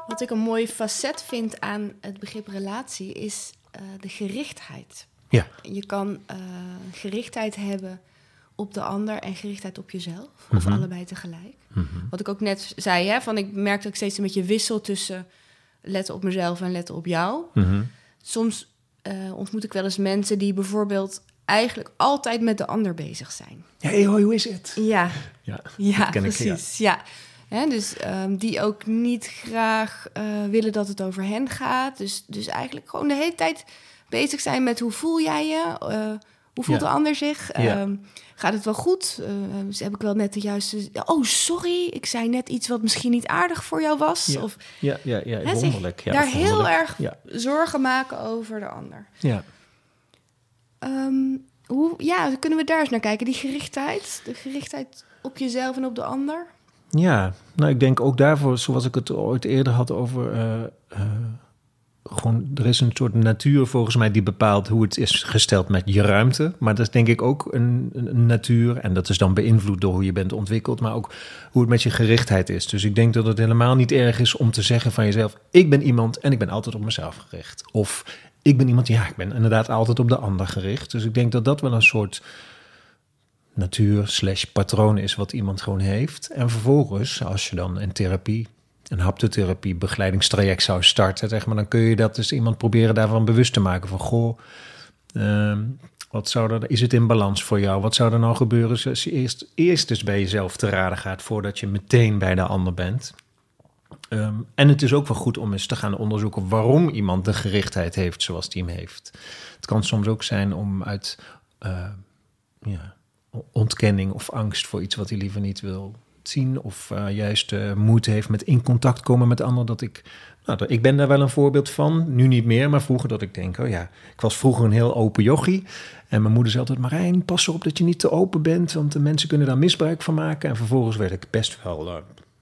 Wat ik een mooi facet vind aan het begrip relatie is de gerichtheid. Ja. Je kan gerichtheid hebben op de ander en gerichtheid op jezelf. Of mhm. allebei tegelijk. Mhm. Wat ik ook net zei, hè, van ik merk dat ik steeds een beetje wissel tussen letten op mezelf en letten op jou. Mhm. Soms uh, ontmoet ik wel eens mensen die bijvoorbeeld eigenlijk altijd met de ander bezig zijn.
Ja, hey, hoe is het?
Ja, ja, ja precies. ja. Hè, dus um, die ook niet graag uh, willen dat het over hen gaat. Dus, dus eigenlijk gewoon de hele tijd bezig zijn met hoe voel jij je? Uh, hoe voelt de ander zich? Ja. Um, gaat het wel goed? Uh, heb ik wel net de juiste... Oh, sorry, ik zei net iets wat misschien niet aardig voor jou was.
Ja,
of,
ja, ja, ja wonderlijk. Ja,
daar heel erg zorgen maken over de ander. Ja. Um, hoe, ja, kunnen we daar eens naar kijken? Die gerichtheid, de gerichtheid op jezelf en op de ander?
Ja, nou ik denk ook daarvoor, zoals ik het ooit eerder had over... Uh, uh, gewoon, er is een soort natuur volgens mij die bepaalt hoe het is gesteld met je ruimte. Maar dat is denk ik ook een, een, natuur. En dat is dan beïnvloed door hoe je bent ontwikkeld, maar ook hoe het met je gerichtheid is. Dus ik denk dat het helemaal niet erg is om te zeggen van jezelf: ik ben iemand en ik ben altijd op mezelf gericht. Of ik ben iemand, ja, ik ben inderdaad altijd op de ander gericht. Dus ik denk dat dat wel een soort natuur slash patroon is wat iemand gewoon heeft. En vervolgens, als je dan in therapie een haptotherapie begeleidingstraject zou starten, zeg maar, dan kun je dat dus iemand proberen daarvan bewust te maken van goh, uh, wat zou er, is het in balans voor jou? Wat zou er nou gebeuren als je eerst, eerst dus bij jezelf te raden gaat voordat je meteen bij de ander bent? Ehm, en het is ook wel goed om eens te gaan onderzoeken waarom iemand de gerichtheid heeft zoals die hem heeft. Het kan soms ook zijn om uit uh, ja, ontkenning of angst voor iets wat hij liever niet wil zien. Of uh, juist uh, moeite heeft met in contact komen met anderen. Dat ik, nou, ik ben daar wel een voorbeeld van. Nu niet meer, maar vroeger dat ik denk, oh ja, ik was vroeger een heel open jochie. En mijn moeder zei altijd, Marijn, pas erop dat je niet te open bent, want de mensen kunnen daar misbruik van maken. En vervolgens werd ik best wel uh,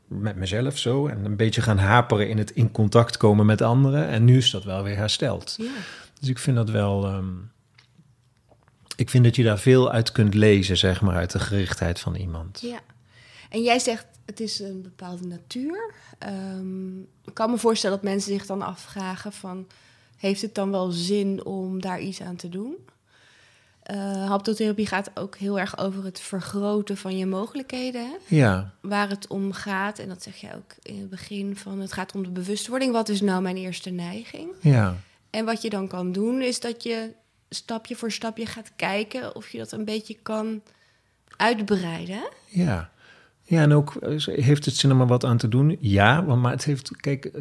met mezelf zo en een beetje gaan haperen in het in contact komen met anderen. En nu is dat wel weer hersteld.
Ja.
Dus ik vind dat wel. Um, ik vind dat je daar veel uit kunt lezen, zeg maar, uit de gerichtheid van iemand.
Ja. En jij zegt, het is een bepaalde natuur. Um, ik kan me voorstellen dat mensen zich dan afvragen van... heeft het dan wel zin om daar iets aan te doen? Uh, haptotherapie gaat ook heel erg over het vergroten van je mogelijkheden. Hè?
Ja.
Waar het om gaat, en dat zeg je ook in het begin van... het gaat om de bewustwording. Wat is nou mijn eerste neiging?
Ja.
En wat je dan kan doen, is dat je stapje voor stapje gaat kijken... of je dat een beetje kan uitbreiden.
Ja. Ja, en ook heeft het zin om er wat aan te doen? Ja, maar het heeft, kijk,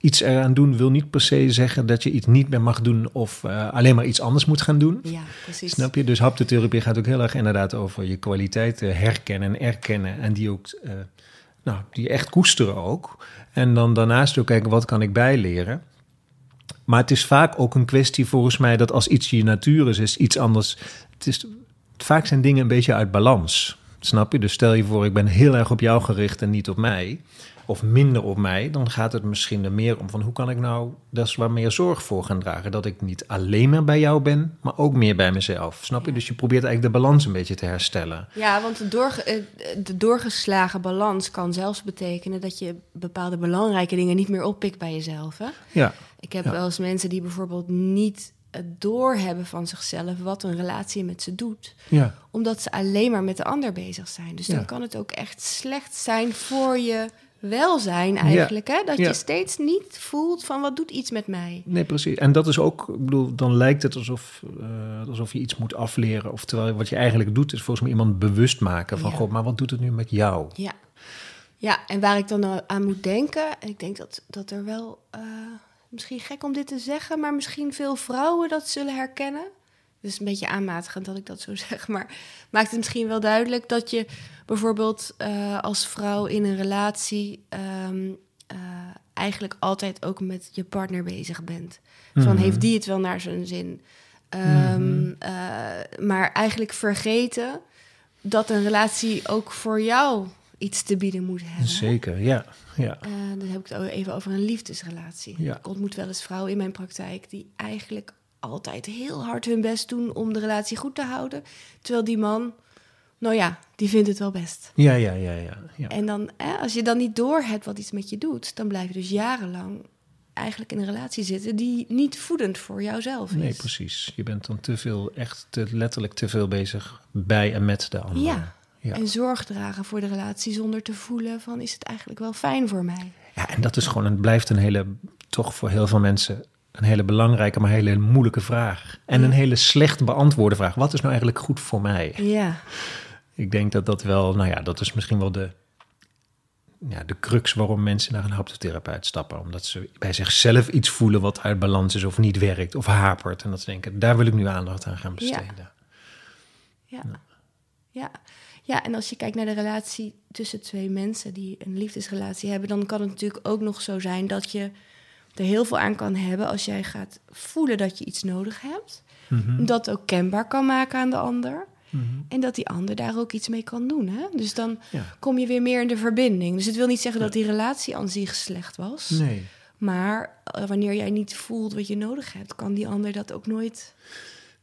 iets eraan doen wil niet per se zeggen dat je iets niet meer mag doen of uh, alleen maar iets anders moet gaan doen.
Ja, precies.
Snap je? Dus haptotherapie gaat ook heel erg inderdaad over je kwaliteiten herkennen en erkennen en die ook, uh, nou, die echt koesteren ook. En dan daarnaast ook kijken, wat kan ik bijleren? Maar het is vaak ook een kwestie volgens mij dat als iets je natuur is, is iets anders. Het is, vaak zijn dingen een beetje uit balans. Snap je? Dus stel je voor, ik ben heel erg op jou gericht en niet op mij. Of minder op mij. Dan gaat het misschien er meer om van hoe kan ik nou daar waar meer zorg voor gaan dragen. Dat ik niet alleen maar bij jou ben, maar ook meer bij mezelf. Snap je? Dus je probeert eigenlijk de balans een beetje te herstellen.
Ja, want de, doorge de doorgeslagen balans kan zelfs betekenen dat je bepaalde belangrijke dingen niet meer oppikt bij jezelf. Hè?
Ja.
Ik heb
Ja.
wel eens mensen die bijvoorbeeld niet het doorhebben van zichzelf wat een relatie met ze doet.
Ja.
Omdat ze alleen maar met de ander bezig zijn. Dus
Ja.
dan kan het ook echt slecht zijn voor je welzijn eigenlijk. Hè? Dat je steeds niet voelt van wat doet iets met mij.
Nee, precies. En dat is ook, ik bedoel, dan lijkt het alsof, eh, alsof je iets moet afleren. Of terwijl wat je eigenlijk doet, is volgens mij iemand bewust maken van. God, maar wat doet het nu met jou?
Ja. Ja, en waar ik dan aan moet denken, en ik denk dat, dat er wel, eh, misschien gek om dit te zeggen, maar misschien veel vrouwen dat zullen herkennen. Dus een beetje aanmatigend dat ik dat zo zeg, maar maakt het misschien wel duidelijk dat je bijvoorbeeld eh, als vrouw in een relatie ehm, eh, eigenlijk altijd ook met je partner bezig bent. Van
Mhm.
heeft die het wel naar zijn zin? Ehm, eh, maar eigenlijk vergeten dat een relatie ook voor jou iets te bieden moet hebben.
Zeker, ja. ja.
Eh, dan heb ik het even over een liefdesrelatie.
Ja.
Ik ontmoet wel eens vrouwen in mijn praktijk die eigenlijk altijd heel hard hun best doen om de relatie goed te houden. Terwijl die man, nou ja, die vindt het wel best.
Ja, ja, ja, ja. ja.
En dan, eh, als je dan niet doorhebt wat iets met je doet, dan blijf je dus jarenlang eigenlijk in een relatie zitten die niet voedend voor jouzelf is.
Nee, precies. Je bent dan te veel, echt te, letterlijk te veel bezig bij en met de ander.
Ja.
Ja.
En zorg dragen voor de relatie zonder te voelen van is het eigenlijk wel fijn voor mij?
Ja, en dat is gewoon, het blijft een hele, toch voor heel veel mensen, een hele belangrijke, maar hele moeilijke vraag. En een hele slecht beantwoorde vraag. Wat is nou eigenlijk goed voor mij?
Ja,
Ik denk dat dat wel, nou ja, dat is misschien wel de, ja, de crux waarom mensen naar een haptotherapeut stappen. Omdat ze bij zichzelf iets voelen wat uit balans is of niet werkt of hapert. En dat ze denken, daar wil ik nu aandacht aan gaan besteden.
ja. Ja. ja, en als je kijkt naar de relatie tussen twee mensen die een liefdesrelatie hebben, dan kan het natuurlijk ook nog zo zijn dat je er heel veel aan kan hebben als jij gaat voelen dat je iets nodig hebt.
Mhm.
Dat ook kenbaar kan maken aan de ander.
Mhm.
En dat die ander daar ook iets mee kan doen. Hè? Dus dan
Ja.
kom je weer meer in de verbinding. Dus het wil niet zeggen dat die relatie aan zich slecht was.
Nee.
Maar eh, wanneer jij niet voelt wat je nodig hebt, kan die ander dat ook nooit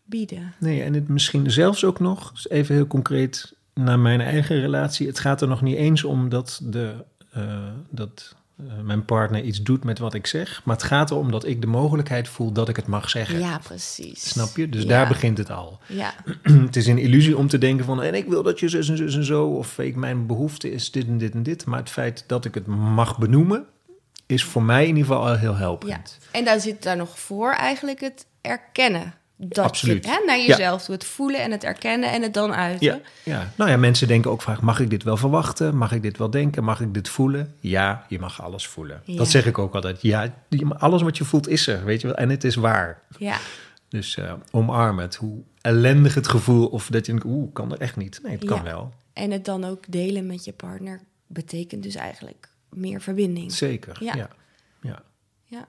bieden.
Nee, en het misschien zelfs ook nog, dus even heel concreet naar mijn eigen relatie. Het gaat er nog niet eens om dat, de, eh, dat eh, mijn partner iets doet met wat ik zeg. Maar het gaat erom dat ik de mogelijkheid voel dat ik het mag zeggen.
Ja, precies.
Snap je? Dus
Ja.
daar begint het al.
Ja,
het is een illusie om te denken van... en ik wil dat je zus en zus en zo... of ik, mijn behoefte is dit en dit en dit. Maar het feit dat ik het mag benoemen... is voor mij in ieder geval al heel
ja.
helpend.
En daar zit daar nog voor eigenlijk het erkennen dat
Absoluut.
je hè, naar jezelf. Het voelen en het erkennen en het dan uiten.
Ja, ja. Nou ja, mensen denken ook vaak: mag ik dit wel verwachten? Mag ik dit wel denken? Mag ik dit voelen? Ja, je mag alles voelen.
Ja.
Dat zeg ik ook altijd. Ja, alles wat je voelt is er, weet je wel. En het is waar.
ja.
Dus eh, omarm het. Hoe ellendig het gevoel of dat je denkt, oeh, kan er echt niet. Nee, het kan wel.
En het dan ook delen met je partner betekent dus eigenlijk meer verbinding.
Zeker.
Ja.
Ja. ja.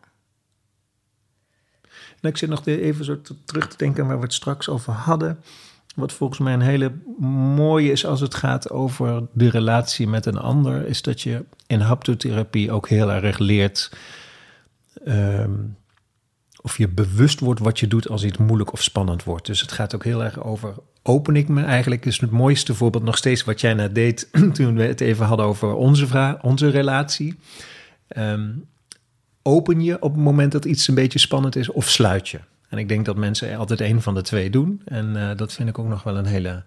Nou, ik zit nog even zo te- terug te denken waar we het straks over hadden. Wat volgens mij een hele mooie is als het gaat over de relatie met een ander, is dat je in haptotherapie ook heel erg leert. ehm, of je bewust wordt wat je doet als iets moeilijk of spannend wordt. Dus het gaat ook heel erg over. Open ik me eigenlijk? Is het mooiste voorbeeld nog steeds wat jij net deed. toen we het even hadden over onze, onze relatie. Ehm, open je op het moment dat iets een beetje spannend is of sluit je? En ik denk dat mensen altijd een van de twee doen. En eh, dat vind ik ook nog wel een hele.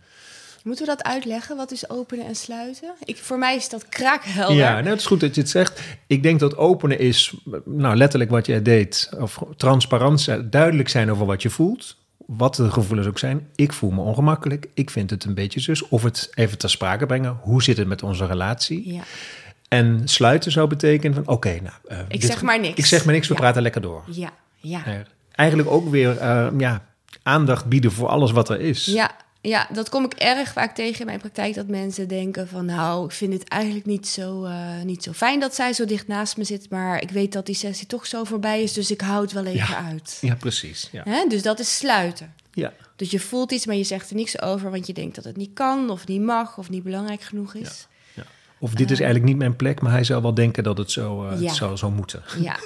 Moeten we dat uitleggen? Wat is openen en sluiten? Ik, voor mij is dat kraakhelder.
Ja, nou, het is goed dat je het zegt. Ik denk dat openen is, nou letterlijk wat jij deed, of transparant zijn, duidelijk zijn over wat je voelt. Wat de gevoelens ook zijn. Ik voel me ongemakkelijk. Ik vind het een beetje zus. Of het even ter sprake brengen. Hoe zit het met onze relatie?
Ja.
En sluiten zou betekenen van, oké, nou... eh,
Ik
dit-
zeg maar niks.
Ik zeg maar niks, we
Ja.
praten lekker door.
Ja. Ja.
Eigenlijk ook weer eh, ja, aandacht bieden voor alles wat er is.
Ja, ja, dat kom ik erg vaak tegen in mijn praktijk. Dat mensen denken van nou, ik vind het eigenlijk niet zo, eh, niet zo fijn dat zij zo dicht naast me zit. Maar ik weet dat die sessie toch zo voorbij is, dus ik hou het wel even
Ja.
uit.
Ja, precies. Ja.
Hè? Dus dat is sluiten.
Ja.
Dus je voelt iets, maar je zegt er niks over, want je denkt dat het niet kan, of niet mag, of niet belangrijk genoeg is.
Of dit is eigenlijk niet mijn plek, maar hij zou wel denken dat het zo, eh,
Ja.
het zou zo moeten.
Ja.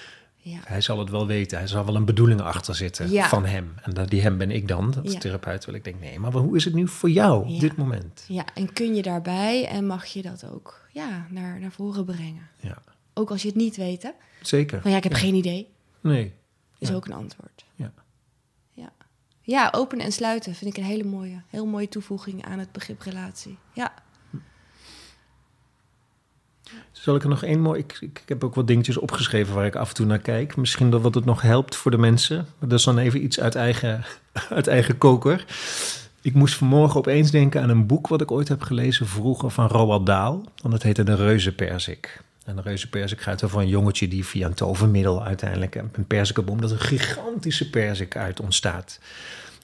ja.
Hij zal het wel weten. Hij zal wel een bedoeling achter zitten
Ja.
van hem. En die hem ben ik dan,
Ja.
therapeut. Terwijl ik denk, nee, maar hoe is het nu voor jou op dit moment?
Ja, en kun je daarbij en mag je dat ook ja, naar, naar voren brengen.
Ja,
Ook als je het niet weet, hè?
zeker.
Van ja, ik heb geen idee.
Nee.
Is ook een antwoord.
Ja.
Ja. ja, openen en sluiten vind ik een hele mooie, heel mooie toevoeging aan het begrip relatie. Ja,
Zal ik er nog één mooi... Ik, ik, heb ook wat dingetjes opgeschreven waar ik af en toe naar kijk. Misschien dat wat het nog helpt voor de mensen. Dat is dan even iets uit eigen, uit eigen koker. Ik moest vanmorgen opeens denken aan een boek wat ik ooit heb gelezen vroeger van Roald Dahl. Want dat heette De Reuzenperzik. En de Reuzenperzik gaat over een jongetje die via een tovermiddel uiteindelijk een perzikenboom, dat een gigantische perzik uit ontstaat.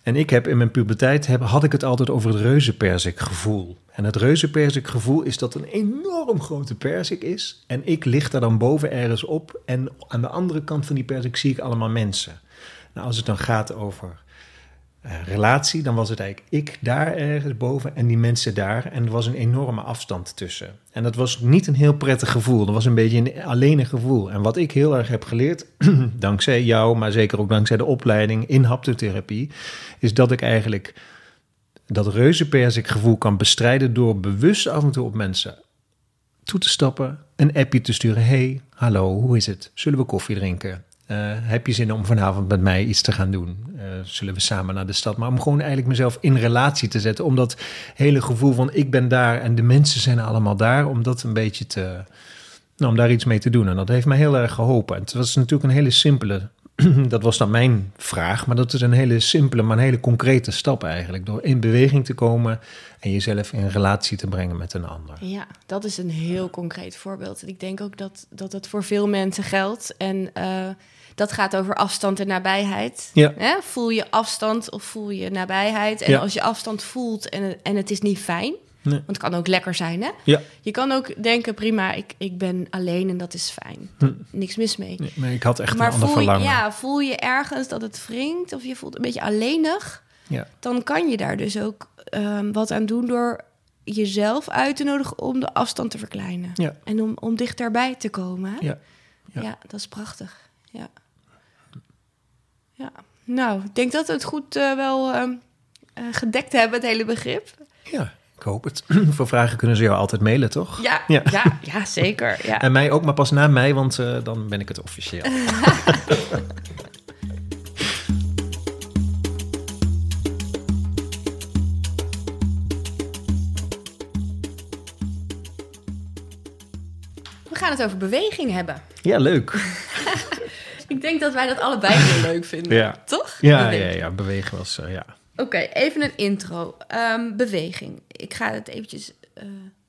En ik heb in mijn puberteit heb, had ik het altijd over het reuzenperzikgevoel. En het reuzenperzikgevoel is dat een enorm grote perzik is. En ik lig daar dan boven ergens op. En aan de andere kant van die perzik zie ik allemaal mensen. Nou, als het dan gaat over eh, relatie, dan was het eigenlijk ik daar ergens boven en die mensen daar. En er was een enorme afstand tussen. En dat was niet een heel prettig gevoel. Dat was een beetje een alleen gevoel. En wat ik heel erg heb geleerd, dankzij jou, maar zeker ook dankzij de opleiding in haptotherapie, is dat ik eigenlijk dat reuzenperzikgevoel kan bestrijden door bewust af en toe op mensen toe te stappen, een appje te sturen. Hey, hallo, hoe is het? Zullen we koffie drinken? Eh, heb je zin om vanavond met mij iets te gaan doen? Eh, zullen we samen naar de stad? Maar om gewoon eigenlijk mezelf in relatie te zetten. Om dat hele gevoel van ik ben daar en de mensen zijn allemaal daar. Om dat een beetje te... Nou, om daar iets mee te doen. En dat heeft mij heel erg geholpen. En het was natuurlijk een hele simpele... dat was dan mijn vraag. Maar dat is een hele simpele, maar een hele concrete stap eigenlijk. Door in beweging te komen en jezelf in relatie te brengen met een ander.
ja, dat is een heel concreet voorbeeld. En ik denk ook dat, dat het voor veel mensen geldt. En eh, dat gaat over afstand en nabijheid.
Ja.
Hè? Voel je afstand of voel je nabijheid? En
Ja.
als je afstand voelt en, en het is niet fijn...
Nee.
Want het kan ook lekker zijn, hè?
Ja.
Je kan ook denken, prima, ik, ik ben alleen en dat is fijn.
Hm.
Niks mis mee.
Nee, maar ik had echt
maar
een ander
voel je,
verlangen.
ja, voel je ergens dat het wringt of je voelt een beetje alleenig...
Ja.
dan kan je daar dus ook ehm, wat aan doen door jezelf uit te nodigen om de afstand te verkleinen.
Ja.
En om, om dichterbij te komen.
Ja.
Ja.
Ja.
dat is prachtig. Ja. Ja. Nou, ik denk dat we het goed eh, wel ehm, eh, gedekt hebben, het hele begrip.
Ja, ik hoop het. Voor vragen kunnen ze jou altijd mailen, toch?
Ja, ja.
Ja.
ja, zeker. Ja.
En mij ook, maar pas na mij, want eh, dan ben ik het officieel.
We gaan het over beweging hebben.
ja, leuk.
Ik Ik denk dat wij dat allebei heel leuk vinden.
Ja.
Toch?
Ja, ja,
Bewegen.
ja, bewegen was, eh, ja.
Oké, even een intro. Ehm, beweging. Ik ga het eventjes eh,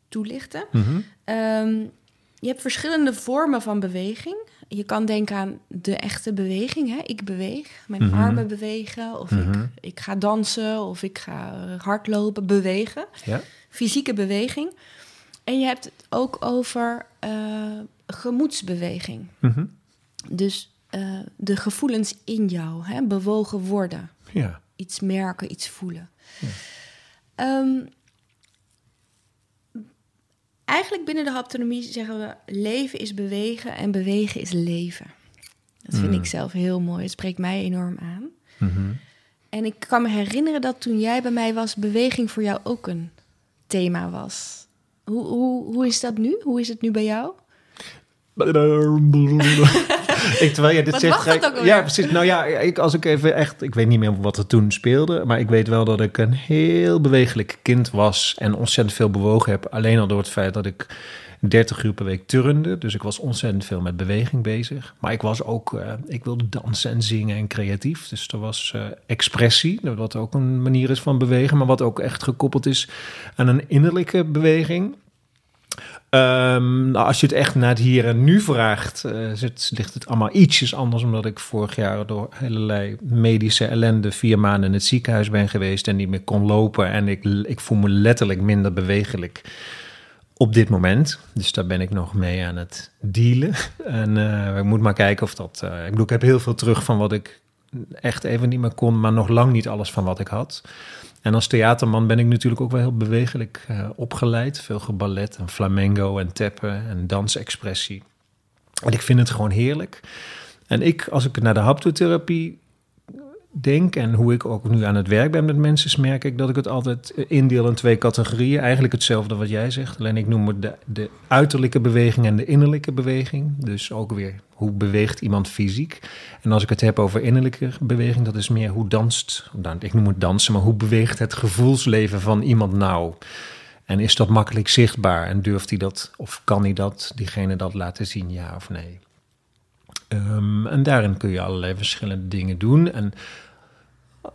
toelichten.
Mhm.
Ehm, je hebt verschillende vormen van beweging. Je kan denken aan de echte beweging. Hè? Ik beweeg, mijn
Mhm.
armen bewegen. Of
Mhm.
ik, ik ga dansen, of ik ga eh, hardlopen, bewegen.
Ja.
Fysieke beweging. En je hebt het ook over gemoedsbeweging. Dus eh, de gevoelens in jou, hè? bewogen worden.
Ja.
Iets merken, iets voelen.
Ja.
Ehm, eigenlijk binnen de haptonomie zeggen we... leven is bewegen en bewegen is leven. Dat vind
Mm.
ik zelf heel mooi. Het spreekt mij enorm aan.
Mhm.
En ik kan me herinneren dat toen jij bij mij was... beweging voor jou ook een thema was. Hoe, hoe, hoe is dat nu? Hoe is het nu bij jou?
ik, terwijl je dit
Wat
zegt, ik-? Ja, precies. Nou ja, ik, als ik even echt... Ik weet niet meer wat er toen speelde... maar ik weet wel dat ik een heel bewegelijk kind was... en ontzettend veel bewogen heb. Alleen al door het feit dat ik 30 uur per week turnde. Dus ik was ontzettend veel met beweging bezig. Maar ik was ook... eh, ik wilde dansen en zingen en creatief. Dus er was eh, expressie, wat ook een manier is van bewegen... maar wat ook echt gekoppeld is aan een innerlijke beweging... Ehm, nou, als je het echt naar het hier en nu vraagt, eh, ligt het allemaal ietsjes anders. Omdat ik vorig jaar door allerlei medische ellende vier maanden in het ziekenhuis ben geweest en niet meer kon lopen. En ik, ik voel me letterlijk minder bewegelijk op dit moment. Dus daar ben ik nog mee aan het dealen. En eh, ik moet maar kijken of dat. eh, ik bedoel, ik heb heel veel terug van wat ik echt even niet meer kon, maar nog lang niet alles van wat ik had. En als theaterman ben ik natuurlijk ook wel heel bewegelijk eh, opgeleid. Veel geballet en flamengo en teppen en dansexpressie. En ik vind het gewoon heerlijk. En ik, als ik naar de haptotherapie denk en hoe ik ook nu aan het werk ben met mensen, merk ik dat ik het altijd eh, indeel in twee categorieën. Eigenlijk hetzelfde wat jij zegt. Alleen ik noem het de, de uiterlijke beweging en de innerlijke beweging. Dus ook weer hoe beweegt iemand fysiek. En als ik het heb over innerlijke beweging, dat is meer hoe danst. Ik noem het dansen, maar hoe beweegt het gevoelsleven van iemand nou? En is dat makkelijk zichtbaar? En durft hij dat, of kan hij dat, diegene dat laten zien, ja of nee? Ehm, en daarin kun je allerlei verschillende dingen doen. En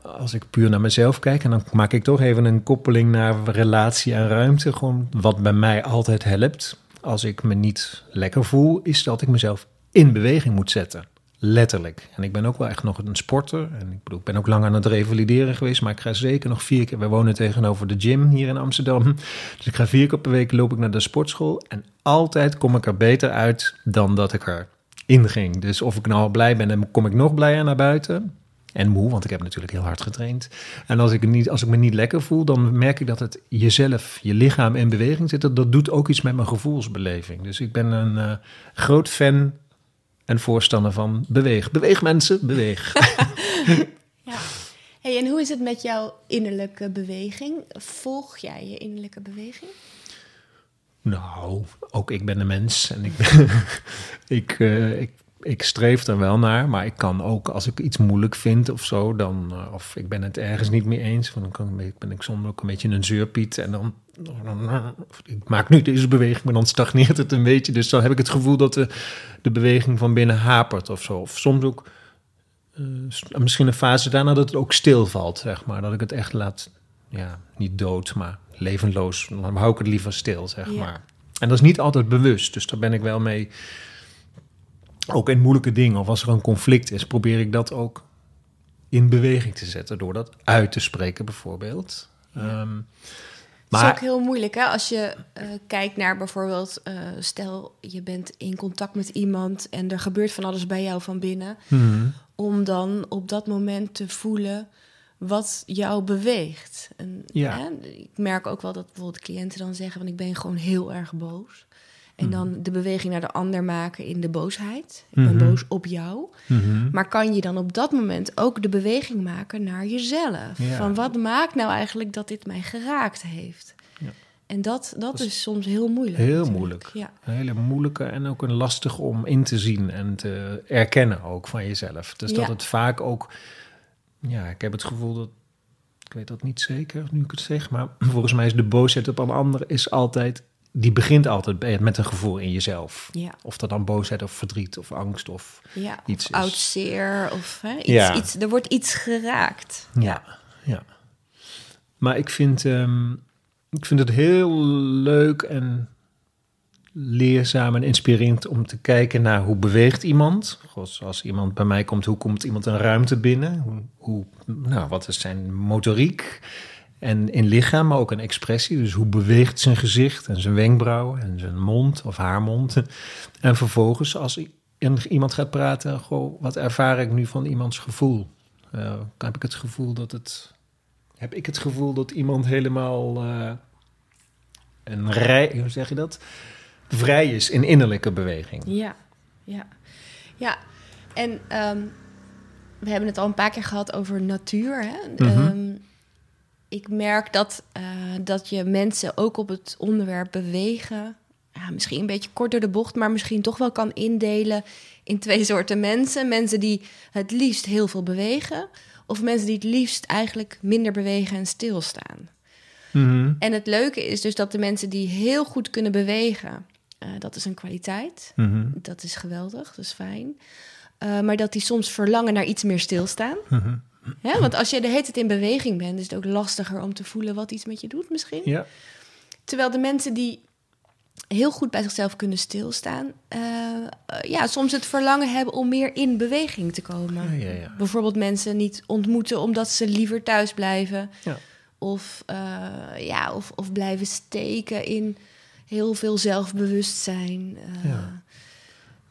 als ik puur naar mezelf kijk, en dan maak ik toch even een koppeling naar relatie en ruimte. Gewoon wat bij mij altijd helpt, als ik me niet lekker voel, is dat ik mezelf in beweging moet zetten. Letterlijk. En ik ben ook wel echt nog een sporter. En ik bedoel, ik ben ook lang aan het revalideren geweest, maar ik ga zeker nog vier keer. We wonen tegenover de gym hier in Amsterdam. Dus ik ga vier keer per week loop ik naar de sportschool. En altijd kom ik er beter uit dan dat ik er inging. Dus of ik nou blij ben, dan kom ik nog blijer naar buiten. En moe, want ik heb natuurlijk heel hard getraind. En als ik, niet, als ik me niet lekker voel, dan merk ik dat het jezelf, je lichaam in beweging zit. Dat, dat doet ook iets met mijn gevoelsbeleving. Dus ik ben een eh, groot fan en voorstander van beweeg. Beweeg mensen, beweeg.
Ja. Hey, en hoe is het met jouw innerlijke beweging? Volg jij je innerlijke beweging?
Nou, ook ik ben een mens en ik, ben, ik, eh, ik, ik streef er wel naar. Maar ik kan ook, als ik iets moeilijk vind of zo, dan, eh, of ik ben het ergens niet mee eens, dan ik- ben ik soms ook een beetje een zeurpiet. En dan, ik maak nu deze beweging, maar dan stagneert het een beetje. Dus dan heb ik het gevoel dat de, de beweging van binnen hapert of zo. Of soms ook, eh, misschien een fase daarna dat het ook stilvalt, zeg maar. Dat ik het echt laat, ja, niet dood, maar levenloos. Dan hou ik het liever stil, zeg
Ja.
maar. En dat is niet altijd bewust, dus daar ben ik wel mee. Ook in moeilijke dingen, of als er een conflict is, probeer ik dat ook in beweging te zetten. Door dat uit te spreken, bijvoorbeeld. Ehm,
Het is ook
maar
heel moeilijk, hè? Als je eh, kijkt naar bijvoorbeeld, eh, stel je bent in contact met iemand en er gebeurt van alles bij jou van binnen,
Mhm.
om dan op dat moment te voelen wat jou beweegt. En,
Ja.
hè, ik merk ook wel dat bijvoorbeeld cliënten dan zeggen van ik ben gewoon heel erg boos. En
Mhm.
dan de beweging naar de ander maken in de boosheid. Ik ben
Mhm.
boos op jou.
Mhm.
Maar kan je dan op dat moment ook de beweging maken naar jezelf?
Ja.
Van wat maakt nou eigenlijk dat dit mij geraakt heeft?
Ja.
En dat, dat,
Dat is
soms heel moeilijk.
heel
natuurlijk.
moeilijk.
Ja.
Een hele moeilijke en ook een lastig om in te zien en te erkennen ook van jezelf. Dus dat het vaak ook, ja, ik heb het gevoel dat, ik weet dat niet zeker nu ik het zeg, maar volgens mij is de boosheid op een ander is altijd die begint altijd bij- met een gevoel in jezelf.
Ja.
Of dat dan boosheid of verdriet of angst of
Ja,
iets
of
is.
oud zeer of hè, iets,
Ja.
iets, er wordt iets geraakt.
Ja, ja. Maar ik vind, ehm, ik vind het heel leuk en leerzaam en inspirerend om te kijken naar hoe beweegt iemand. Goh, als iemand bij mij komt, hoe komt iemand een ruimte binnen? Hoe, hoe, nou, wat is zijn motoriek? En in lichaam, maar ook een expressie. Dus hoe beweegt zijn gezicht en zijn wenkbrauwen en zijn mond of haar mond. En vervolgens, als iemand gaat praten, goh, wat ervaar ik nu van iemands gevoel? Eh, heb ik het gevoel dat het. Heb ik het gevoel dat iemand helemaal eh, een rij, hoe zeg je dat? Vrij is in innerlijke beweging.
Ja, ja. Ja, en ehm, we hebben het al een paar keer gehad over natuur. Hè?
Mhm.
Ehm, ik merk dat, eh, dat je mensen ook op het onderwerp bewegen... Ja, misschien een beetje kort door de bocht, maar misschien toch wel kan indelen in twee soorten mensen. Mensen die het liefst heel veel bewegen... of mensen die het liefst eigenlijk minder bewegen en stilstaan.
Mhm.
En het leuke is dus dat de mensen die heel goed kunnen bewegen... eh, dat is een kwaliteit.
Mhm.
Dat is geweldig, dat is fijn. Eh, maar dat die soms verlangen naar iets meer stilstaan.
Mhm.
Want als je de hele tijd in beweging bent, is het ook lastiger om te voelen wat iets met je doet misschien.
Ja.
Terwijl de mensen die heel goed bij zichzelf kunnen stilstaan, eh, ja, soms het verlangen hebben om meer in beweging te komen.
Ja, ja, ja.
Bijvoorbeeld mensen niet ontmoeten omdat ze liever thuis blijven.
Ja.
Of, ja, of, of blijven steken in heel veel zelfbewustzijn. eh.
Ja.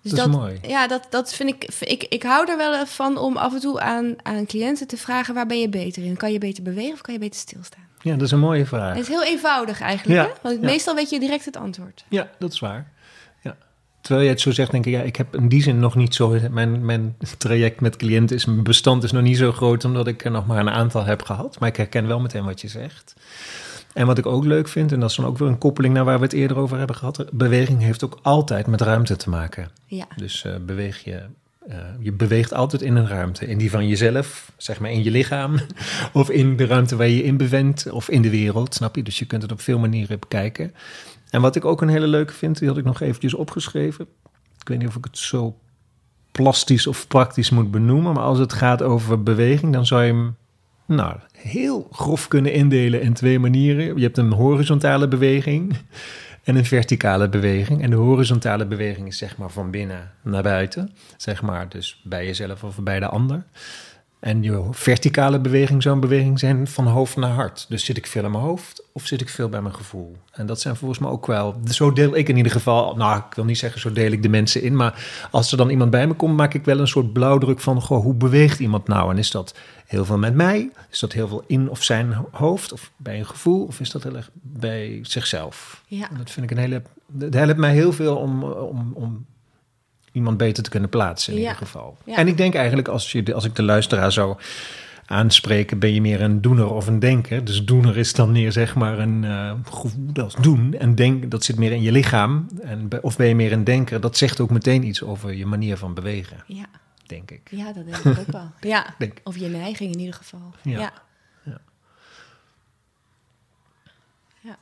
Dus
Dat is mooi.
Ja, dat, dat vind ik, ik. Ik hou er wel van om af en toe aan, aan cliënten te vragen: waar ben je beter in? Kan je beter bewegen of kan je beter stilstaan?
ja, dat is een mooie vraag.
Het is heel eenvoudig eigenlijk.
Ja,
Hè? Want
ja.
meestal weet je direct het antwoord.
Ja, dat is waar. Ja. Terwijl je het zo zegt, denk ik, ja, ik heb in die zin nog niet zo. Mijn, mijn traject met cliënten is, mijn bestand is nog niet zo groot, omdat ik er nog maar een aantal heb gehad. Maar ik herken wel meteen wat je zegt. En wat ik ook leuk vind, en dat is dan ook weer een koppeling naar waar we het eerder over hebben gehad. Beweging heeft ook altijd met ruimte te maken.
Ja,
Dus eh, beweeg je. eh, je beweegt altijd in een ruimte. In die van jezelf, zeg maar in je lichaam. Of in de ruimte waar je je in bevindt. Of in de wereld, snap je? Dus je kunt het op veel manieren bekijken. En wat ik ook een hele leuke vind, die had ik nog eventjes opgeschreven. Ik weet niet of ik het zo plastisch of praktisch moet benoemen. Maar als het gaat over beweging, dan zou je hem nou, heel grof kunnen indelen in twee manieren. Je hebt een horizontale beweging en een verticale beweging. En de horizontale beweging is zeg maar van binnen naar buiten. Zeg maar dus bij jezelf of bij de ander. En je verticale beweging zou een beweging zijn van hoofd naar hart. Dus zit ik veel in mijn hoofd of zit ik veel bij mijn gevoel? En dat zijn volgens mij ook wel... Zo deel ik in ieder geval... Nou, ik wil niet zeggen zo deel ik de mensen in. Maar als er dan iemand bij me komt, maak ik wel een soort blauwdruk van... Goh, hoe beweegt iemand nou? En is dat heel veel met mij? Is dat heel veel in of zijn hoofd of bij een gevoel? Of is dat heel erg bij zichzelf?
ja.
En Dat vind ik een hele. Dat helpt mij heel veel om, om, om iemand beter te kunnen plaatsen in
Ja.
ieder geval.
Ja.
En ik denk eigenlijk, als, je, als ik de luisteraar zou aanspreken, ben je meer een doener of een denker. Dus doener is dan meer zeg maar een eh, gevoel, doen. En denk, dat zit meer in je lichaam. En, of ben je meer een denker, dat zegt ook meteen iets over je manier van bewegen,
ja.
denk ik.
Ja, dat denk ik ook wel. Ja,
Denk-
of je neiging in ieder geval.
Ja.
Ja.
Ja.
Ja.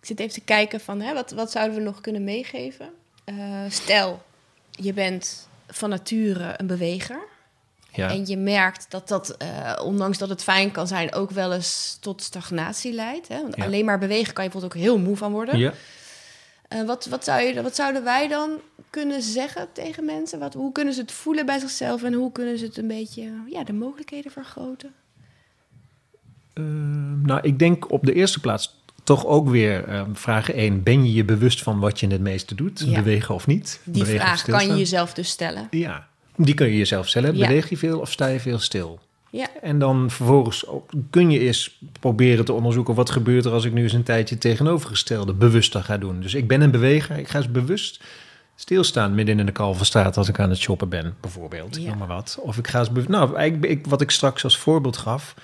Ik zit even te kijken van, hè, wat, wat zouden we nog kunnen meegeven? Eh, stel, je bent van nature een beweger.
Ja.
En je merkt dat dat, eh, ondanks dat het fijn kan zijn, ook wel eens tot stagnatie leidt. Hè? Want
Ja.
alleen maar bewegen kan je bijvoorbeeld ook heel moe van worden.
ja.
Eh, wat, wat, zou je, wat zouden wij dan kunnen zeggen tegen mensen? Wat, hoe kunnen ze het voelen bij zichzelf en hoe kunnen ze het een beetje ja, de mogelijkheden vergroten?
Eh, nou, ik denk op de eerste plaats toch ook weer eh, vraag 1. Ben je je bewust van wat je het meeste doet?
Ja.
Bewegen of niet?
Die
Bewegen
vraag kan je jezelf dus stellen.
Ja, die kun je jezelf stellen.
Ja.
Beweeg je veel of sta je veel stil?
Ja,
En dan vervolgens ook- kun je eens proberen te onderzoeken... wat gebeurt er als ik nu eens een tijdje tegenovergestelde bewuster ga doen. Dus ik ben een beweger, ik ga eens bewust stilstaan midden in de Kalverstraat... als ik aan het shoppen ben, bijvoorbeeld.
Ja.
noem maar wat. Of ik ga eens... Nou, ik, ik, wat ik straks als voorbeeld gaf...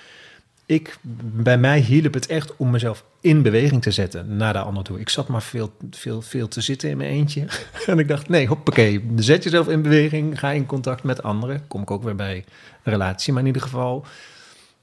Ik, bij mij hielp het echt om mezelf in beweging te zetten naar de ander toe. Ik zat maar veel, veel, veel te zitten in mijn eentje. en ik dacht, nee, hoppakee, zet jezelf in beweging. Ga in contact met anderen. Kom ik ook weer bij relatie, maar in ieder geval...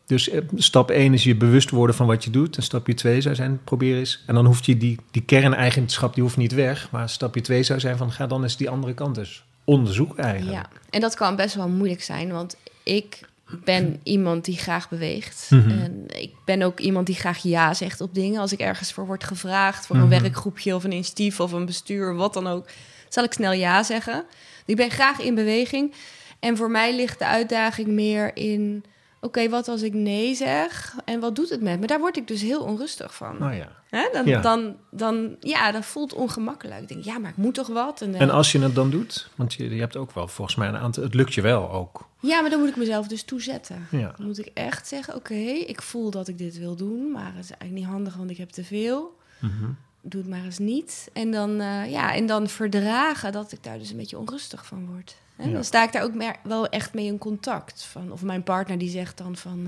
Dus eh, stap 1 is je bewust worden van wat je doet. En stapje 2 zou zijn, probeer eens. En dan hoeft je die, die kerneigenschap, die hoeft niet weg. Maar stapje 2 zou zijn van, ga dan eens die andere kant dus onderzoeken eigenlijk.
Ja, en dat kan best wel moeilijk zijn, want ik ben iemand die graag beweegt.
Mhm.
En ik ben ook iemand die graag ja zegt op dingen. Als ik ergens voor word gevraagd, voor een
Mhm.
werkgroepje of een initiatief of een bestuur, wat dan ook, zal ik snel ja zeggen. Ik ben graag in beweging. En voor mij ligt de uitdaging meer in, oké, wat als ik nee zeg? En wat doet het met me? Daar word ik dus heel onrustig van.
Nou ja.
Hè? Dan,
Ja.
dan, dan, ja, dat voelt ongemakkelijk. Ik denk, ja, maar ik moet toch wat? En, eh,
En als je het dan doet, want je, je hebt ook wel volgens mij een aantal, het lukt je wel ook.
Ja, maar dan moet ik mezelf dus toezetten.
Ja.
Dan moet ik echt zeggen, oké, ik voel dat ik dit wil doen, maar het is eigenlijk niet handig, want ik heb te veel.
Mhm.
Doe het maar eens niet. En dan, eh, ja, en dan verdragen dat ik daar dus een beetje onrustig van word. Hè?
Ja.
Dan sta ik daar ook meer, wel echt mee in contact. Van, of mijn partner die zegt dan van,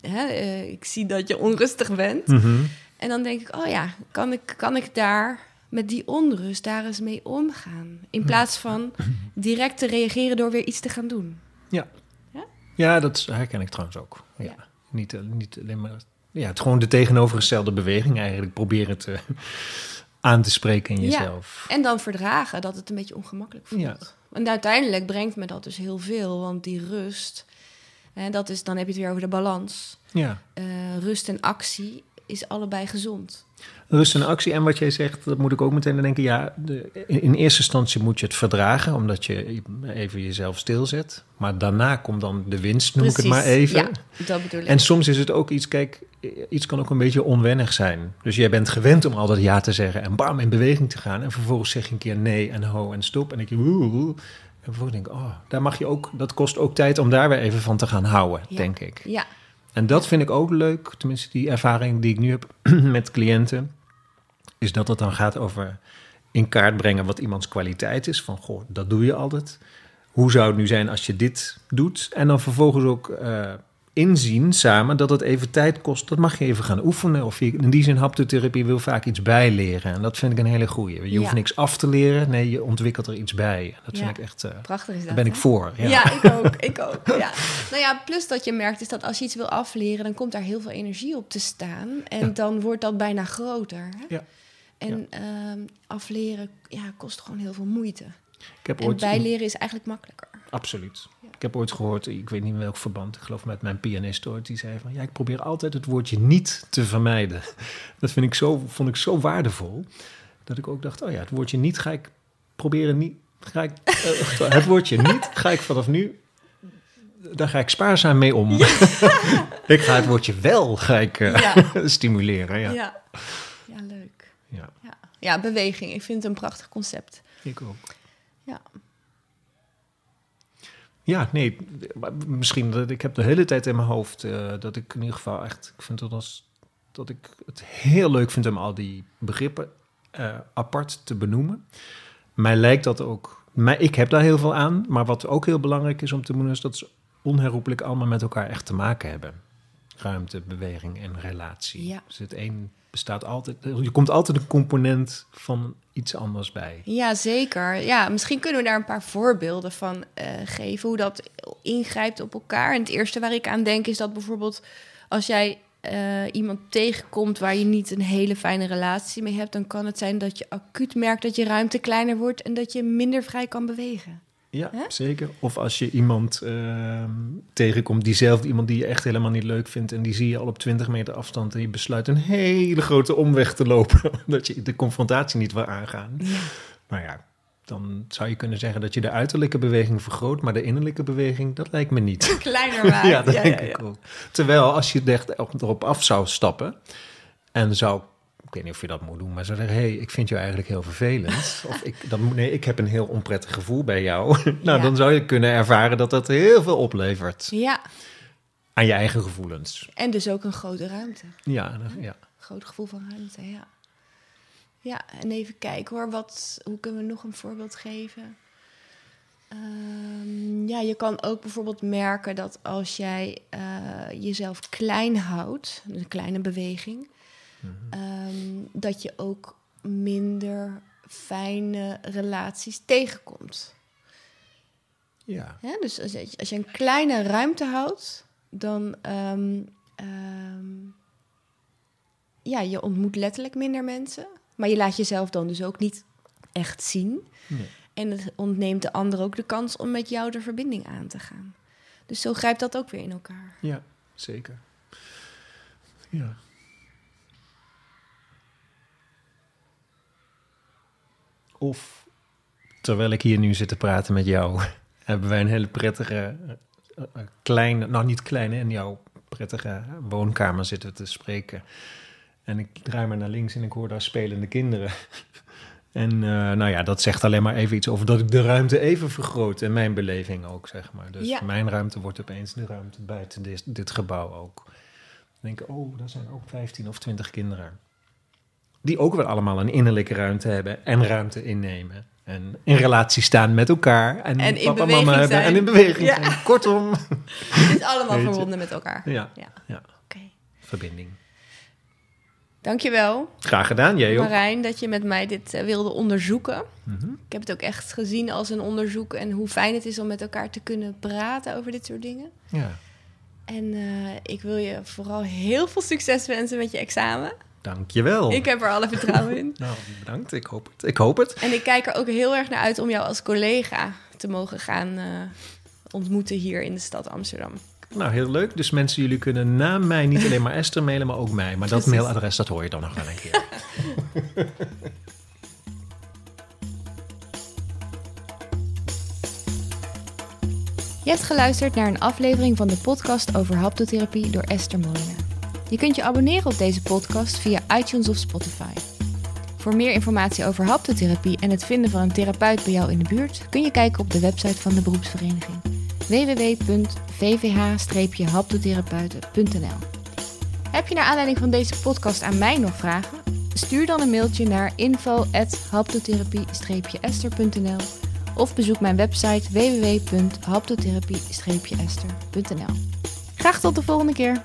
eh, hè, eh, ik zie dat je onrustig bent.
Mhm.
En dan denk ik, oh ja, kan ik, kan ik daar met die onrust daar eens mee omgaan? In plaats van direct te reageren door weer iets te gaan doen.
Ja, dat herken ik trouwens ook. Ja.
Ja.
Niet, eh, niet alleen maar... Ja, het gewoon de tegenovergestelde beweging eigenlijk. Proberen te aan te spreken in
Ja.
jezelf.
En dan verdragen dat het een beetje ongemakkelijk voelt.
Ja.
En uiteindelijk brengt me dat dus heel veel, want die rust, hè, dat is, dan heb je het weer over de balans.
Ja.
Eh, rust en actie is allebei gezond.
Rust en actie. En wat jij zegt, dat moet ik ook meteen denken. Ja, de, in, in eerste instantie moet je het verdragen, omdat je even jezelf stilzet. Maar daarna komt dan de winst, noem ik het maar even.
Ja, dat bedoel ik.
En soms is het ook iets, kijk, iets kan ook een beetje onwennig zijn. Dus jij bent gewend om altijd ja te zeggen en bam, in beweging te gaan. En vervolgens zeg je een keer nee en ho en stop. En ik woe, woe. En vervolgens denk ik, oh, daar mag je ook, dat kost ook tijd om daar weer even van te gaan houden,
Ja.
denk ik.
ja,
En dat vind ik ook leuk, tenminste die ervaring die ik nu heb met cliënten, is dat het dan gaat over in kaart brengen wat iemands kwaliteit is. Van, goh, dat doe je altijd. Hoe zou het nu zijn als je dit doet? En dan vervolgens ook eh, inzien samen dat het even tijd kost. Dat mag je even gaan oefenen. Of je, in die zin, haptotherapie wil vaak iets bijleren. En dat vind ik een hele goeie. Je hoeft niks af te leren. Nee, je ontwikkelt er iets bij. Dat vind ik echt, eh,
prachtig is dat.
daar ben ik voor. Ja.
Ja. ik ook. Ik ook. Ja. Nou ja, plus dat je merkt is dat als je iets wil afleren, dan komt daar heel veel energie op te staan. En dan wordt dat bijna groter. Hè?
Ja.
En ehm, afleren ja, kost gewoon heel veel moeite.
Ik heb
En
ooit
bijleren is eigenlijk makkelijker.
Absoluut. Ik heb ooit gehoord, ik weet niet in welk verband, ik geloof met mijn pianist ooit, die zei van ja, ik probeer altijd het woordje niet te vermijden. Dat vind ik zo, vond ik zo waardevol, dat ik ook dacht, oh ja, het woordje niet ga ik proberen niet, ga ik, eh, het woordje niet ga ik vanaf nu, daar ga ik spaarzaam mee om. ik ga het woordje wel ga ik eh,
Ja.
stimuleren, ja.
Ja. ja, leuk.
ja.
Ja. ja, beweging. Ik vind het een prachtig concept.
Ik ook.
Ja.
Ja, nee, maar misschien dat ik heb de hele tijd in mijn hoofd eh, dat ik in ieder geval echt, ik vind dat als dat ik het heel leuk vind om al die begrippen eh, apart te benoemen. Mij lijkt dat ook, mij, ik heb daar heel veel aan, maar wat ook heel belangrijk is om te benoemen is dat ze onherroepelijk allemaal met elkaar echt te maken hebben. Ruimte, beweging en relatie.
Ja.
Dus het een bestaat altijd, je komt altijd een component van iets anders bij.
Ja, zeker. Ja, misschien kunnen we daar een paar voorbeelden van eh, geven, hoe dat ingrijpt op elkaar. En het eerste waar ik aan denk is dat bijvoorbeeld als jij eh, iemand tegenkomt waar je niet een hele fijne relatie mee hebt, dan kan het zijn dat je acuut merkt dat je ruimte kleiner wordt en dat je minder vrij kan bewegen.
Ja, zeker. Of als je iemand ehm, tegenkomt, diezelfde iemand die je echt helemaal niet leuk vindt... en die zie je al op 20 meter afstand... en je besluit een hele grote omweg te lopen... omdat je de confrontatie niet wil aangaan. Nou ja, dan zou je kunnen zeggen dat je de uiterlijke beweging vergroot... maar de innerlijke beweging, dat lijkt me niet.
Kleiner maakt.
ja, dat denk ik ook. Terwijl als je echt op- erop af zou stappen... en zou... Ik weet niet of je dat moet doen, maar zou zeggen: hé, hey, ik vind jou eigenlijk heel vervelend. Of ik, dan, nee, ik heb een heel onprettig gevoel bij jou. nou,
Ja.
dan zou je kunnen ervaren dat dat heel veel oplevert
Ja,
aan je eigen gevoelens.
en dus ook een grote ruimte.
Ja, dat- ja.
Groot gevoel van ruimte, ja. Ja, en even kijken hoor, wat, hoe kunnen we nog een voorbeeld geven? Ehm, ja, je kan ook bijvoorbeeld merken dat als jij eh, jezelf klein houdt, een kleine beweging, ehm, dat je ook minder fijne relaties tegenkomt.
ja.
Hè? Dus als je, als je een kleine ruimte houdt, dan um, um, ja, je ontmoet letterlijk minder mensen. Maar je laat jezelf dan dus ook niet echt zien. Nee. En het ontneemt de ander ook de kans om met jou de verbinding aan te gaan. Dus zo grijpt dat ook weer in elkaar.
Ja, zeker. Ja. Of terwijl ik hier nu zit te praten met jou, hebben wij een hele prettige, uh, kleine, nou niet kleine, in jouw prettige woonkamer zitten te spreken. En ik draai me naar links en ik hoor daar spelende kinderen. En uh, nou ja, dat zegt alleen maar even iets over dat ik de ruimte even vergroot. En mijn beleving ook, zeg maar. Dus ja. mijn ruimte wordt opeens de ruimte buiten dit, dit gebouw ook. Dan denk ik, oh, daar zijn ook 15 of 20 kinderen. Die ook weer allemaal een innerlijke ruimte hebben en ruimte innemen. En in relatie staan met elkaar. En,
en
papa en mama hebben en in beweging
ja.
zijn. Kortom.
Het is allemaal verbonden met elkaar.
Ja, ja. ja.
Okay.
verbinding.
Dankjewel.
Graag gedaan, jij ook.
Marijn, dat je met mij dit uh, wilde onderzoeken.
Mm -hmm.
Ik heb het ook echt gezien als een onderzoek en hoe fijn het is om met elkaar te kunnen praten over dit soort dingen.
Ja.
En uh, ik wil je vooral heel veel succes wensen met je examen.
Dankjewel.
Ik heb er alle vertrouwen in.
nou, bedankt. Ik hoop het. Ik hoop het.
En ik kijk er ook heel erg naar uit om jou als collega te mogen gaan uh, ontmoeten hier in de stad Amsterdam.
Nou, heel leuk. Dus mensen, jullie kunnen na mij niet alleen maar Esther mailen, maar ook mij. Maar dat
Precies.
mailadres, dat hoor je dan nog wel een keer.
Je hebt geluisterd naar een aflevering van de podcast over haptotherapie door Esther Molenaar. Je kunt je abonneren op deze podcast via iTunes of Spotify. Voor meer informatie over haptotherapie en het vinden van een therapeut bij jou in de buurt, kun je kijken op de website van de beroepsvereniging www.vvh-haptotherapeuten.nl. Heb je naar aanleiding van deze podcast aan mij nog vragen? Stuur dan een mailtje naar info@haptotherapie-ester.nl of bezoek mijn website www.haptotherapie-ester.nl. Graag tot de volgende keer.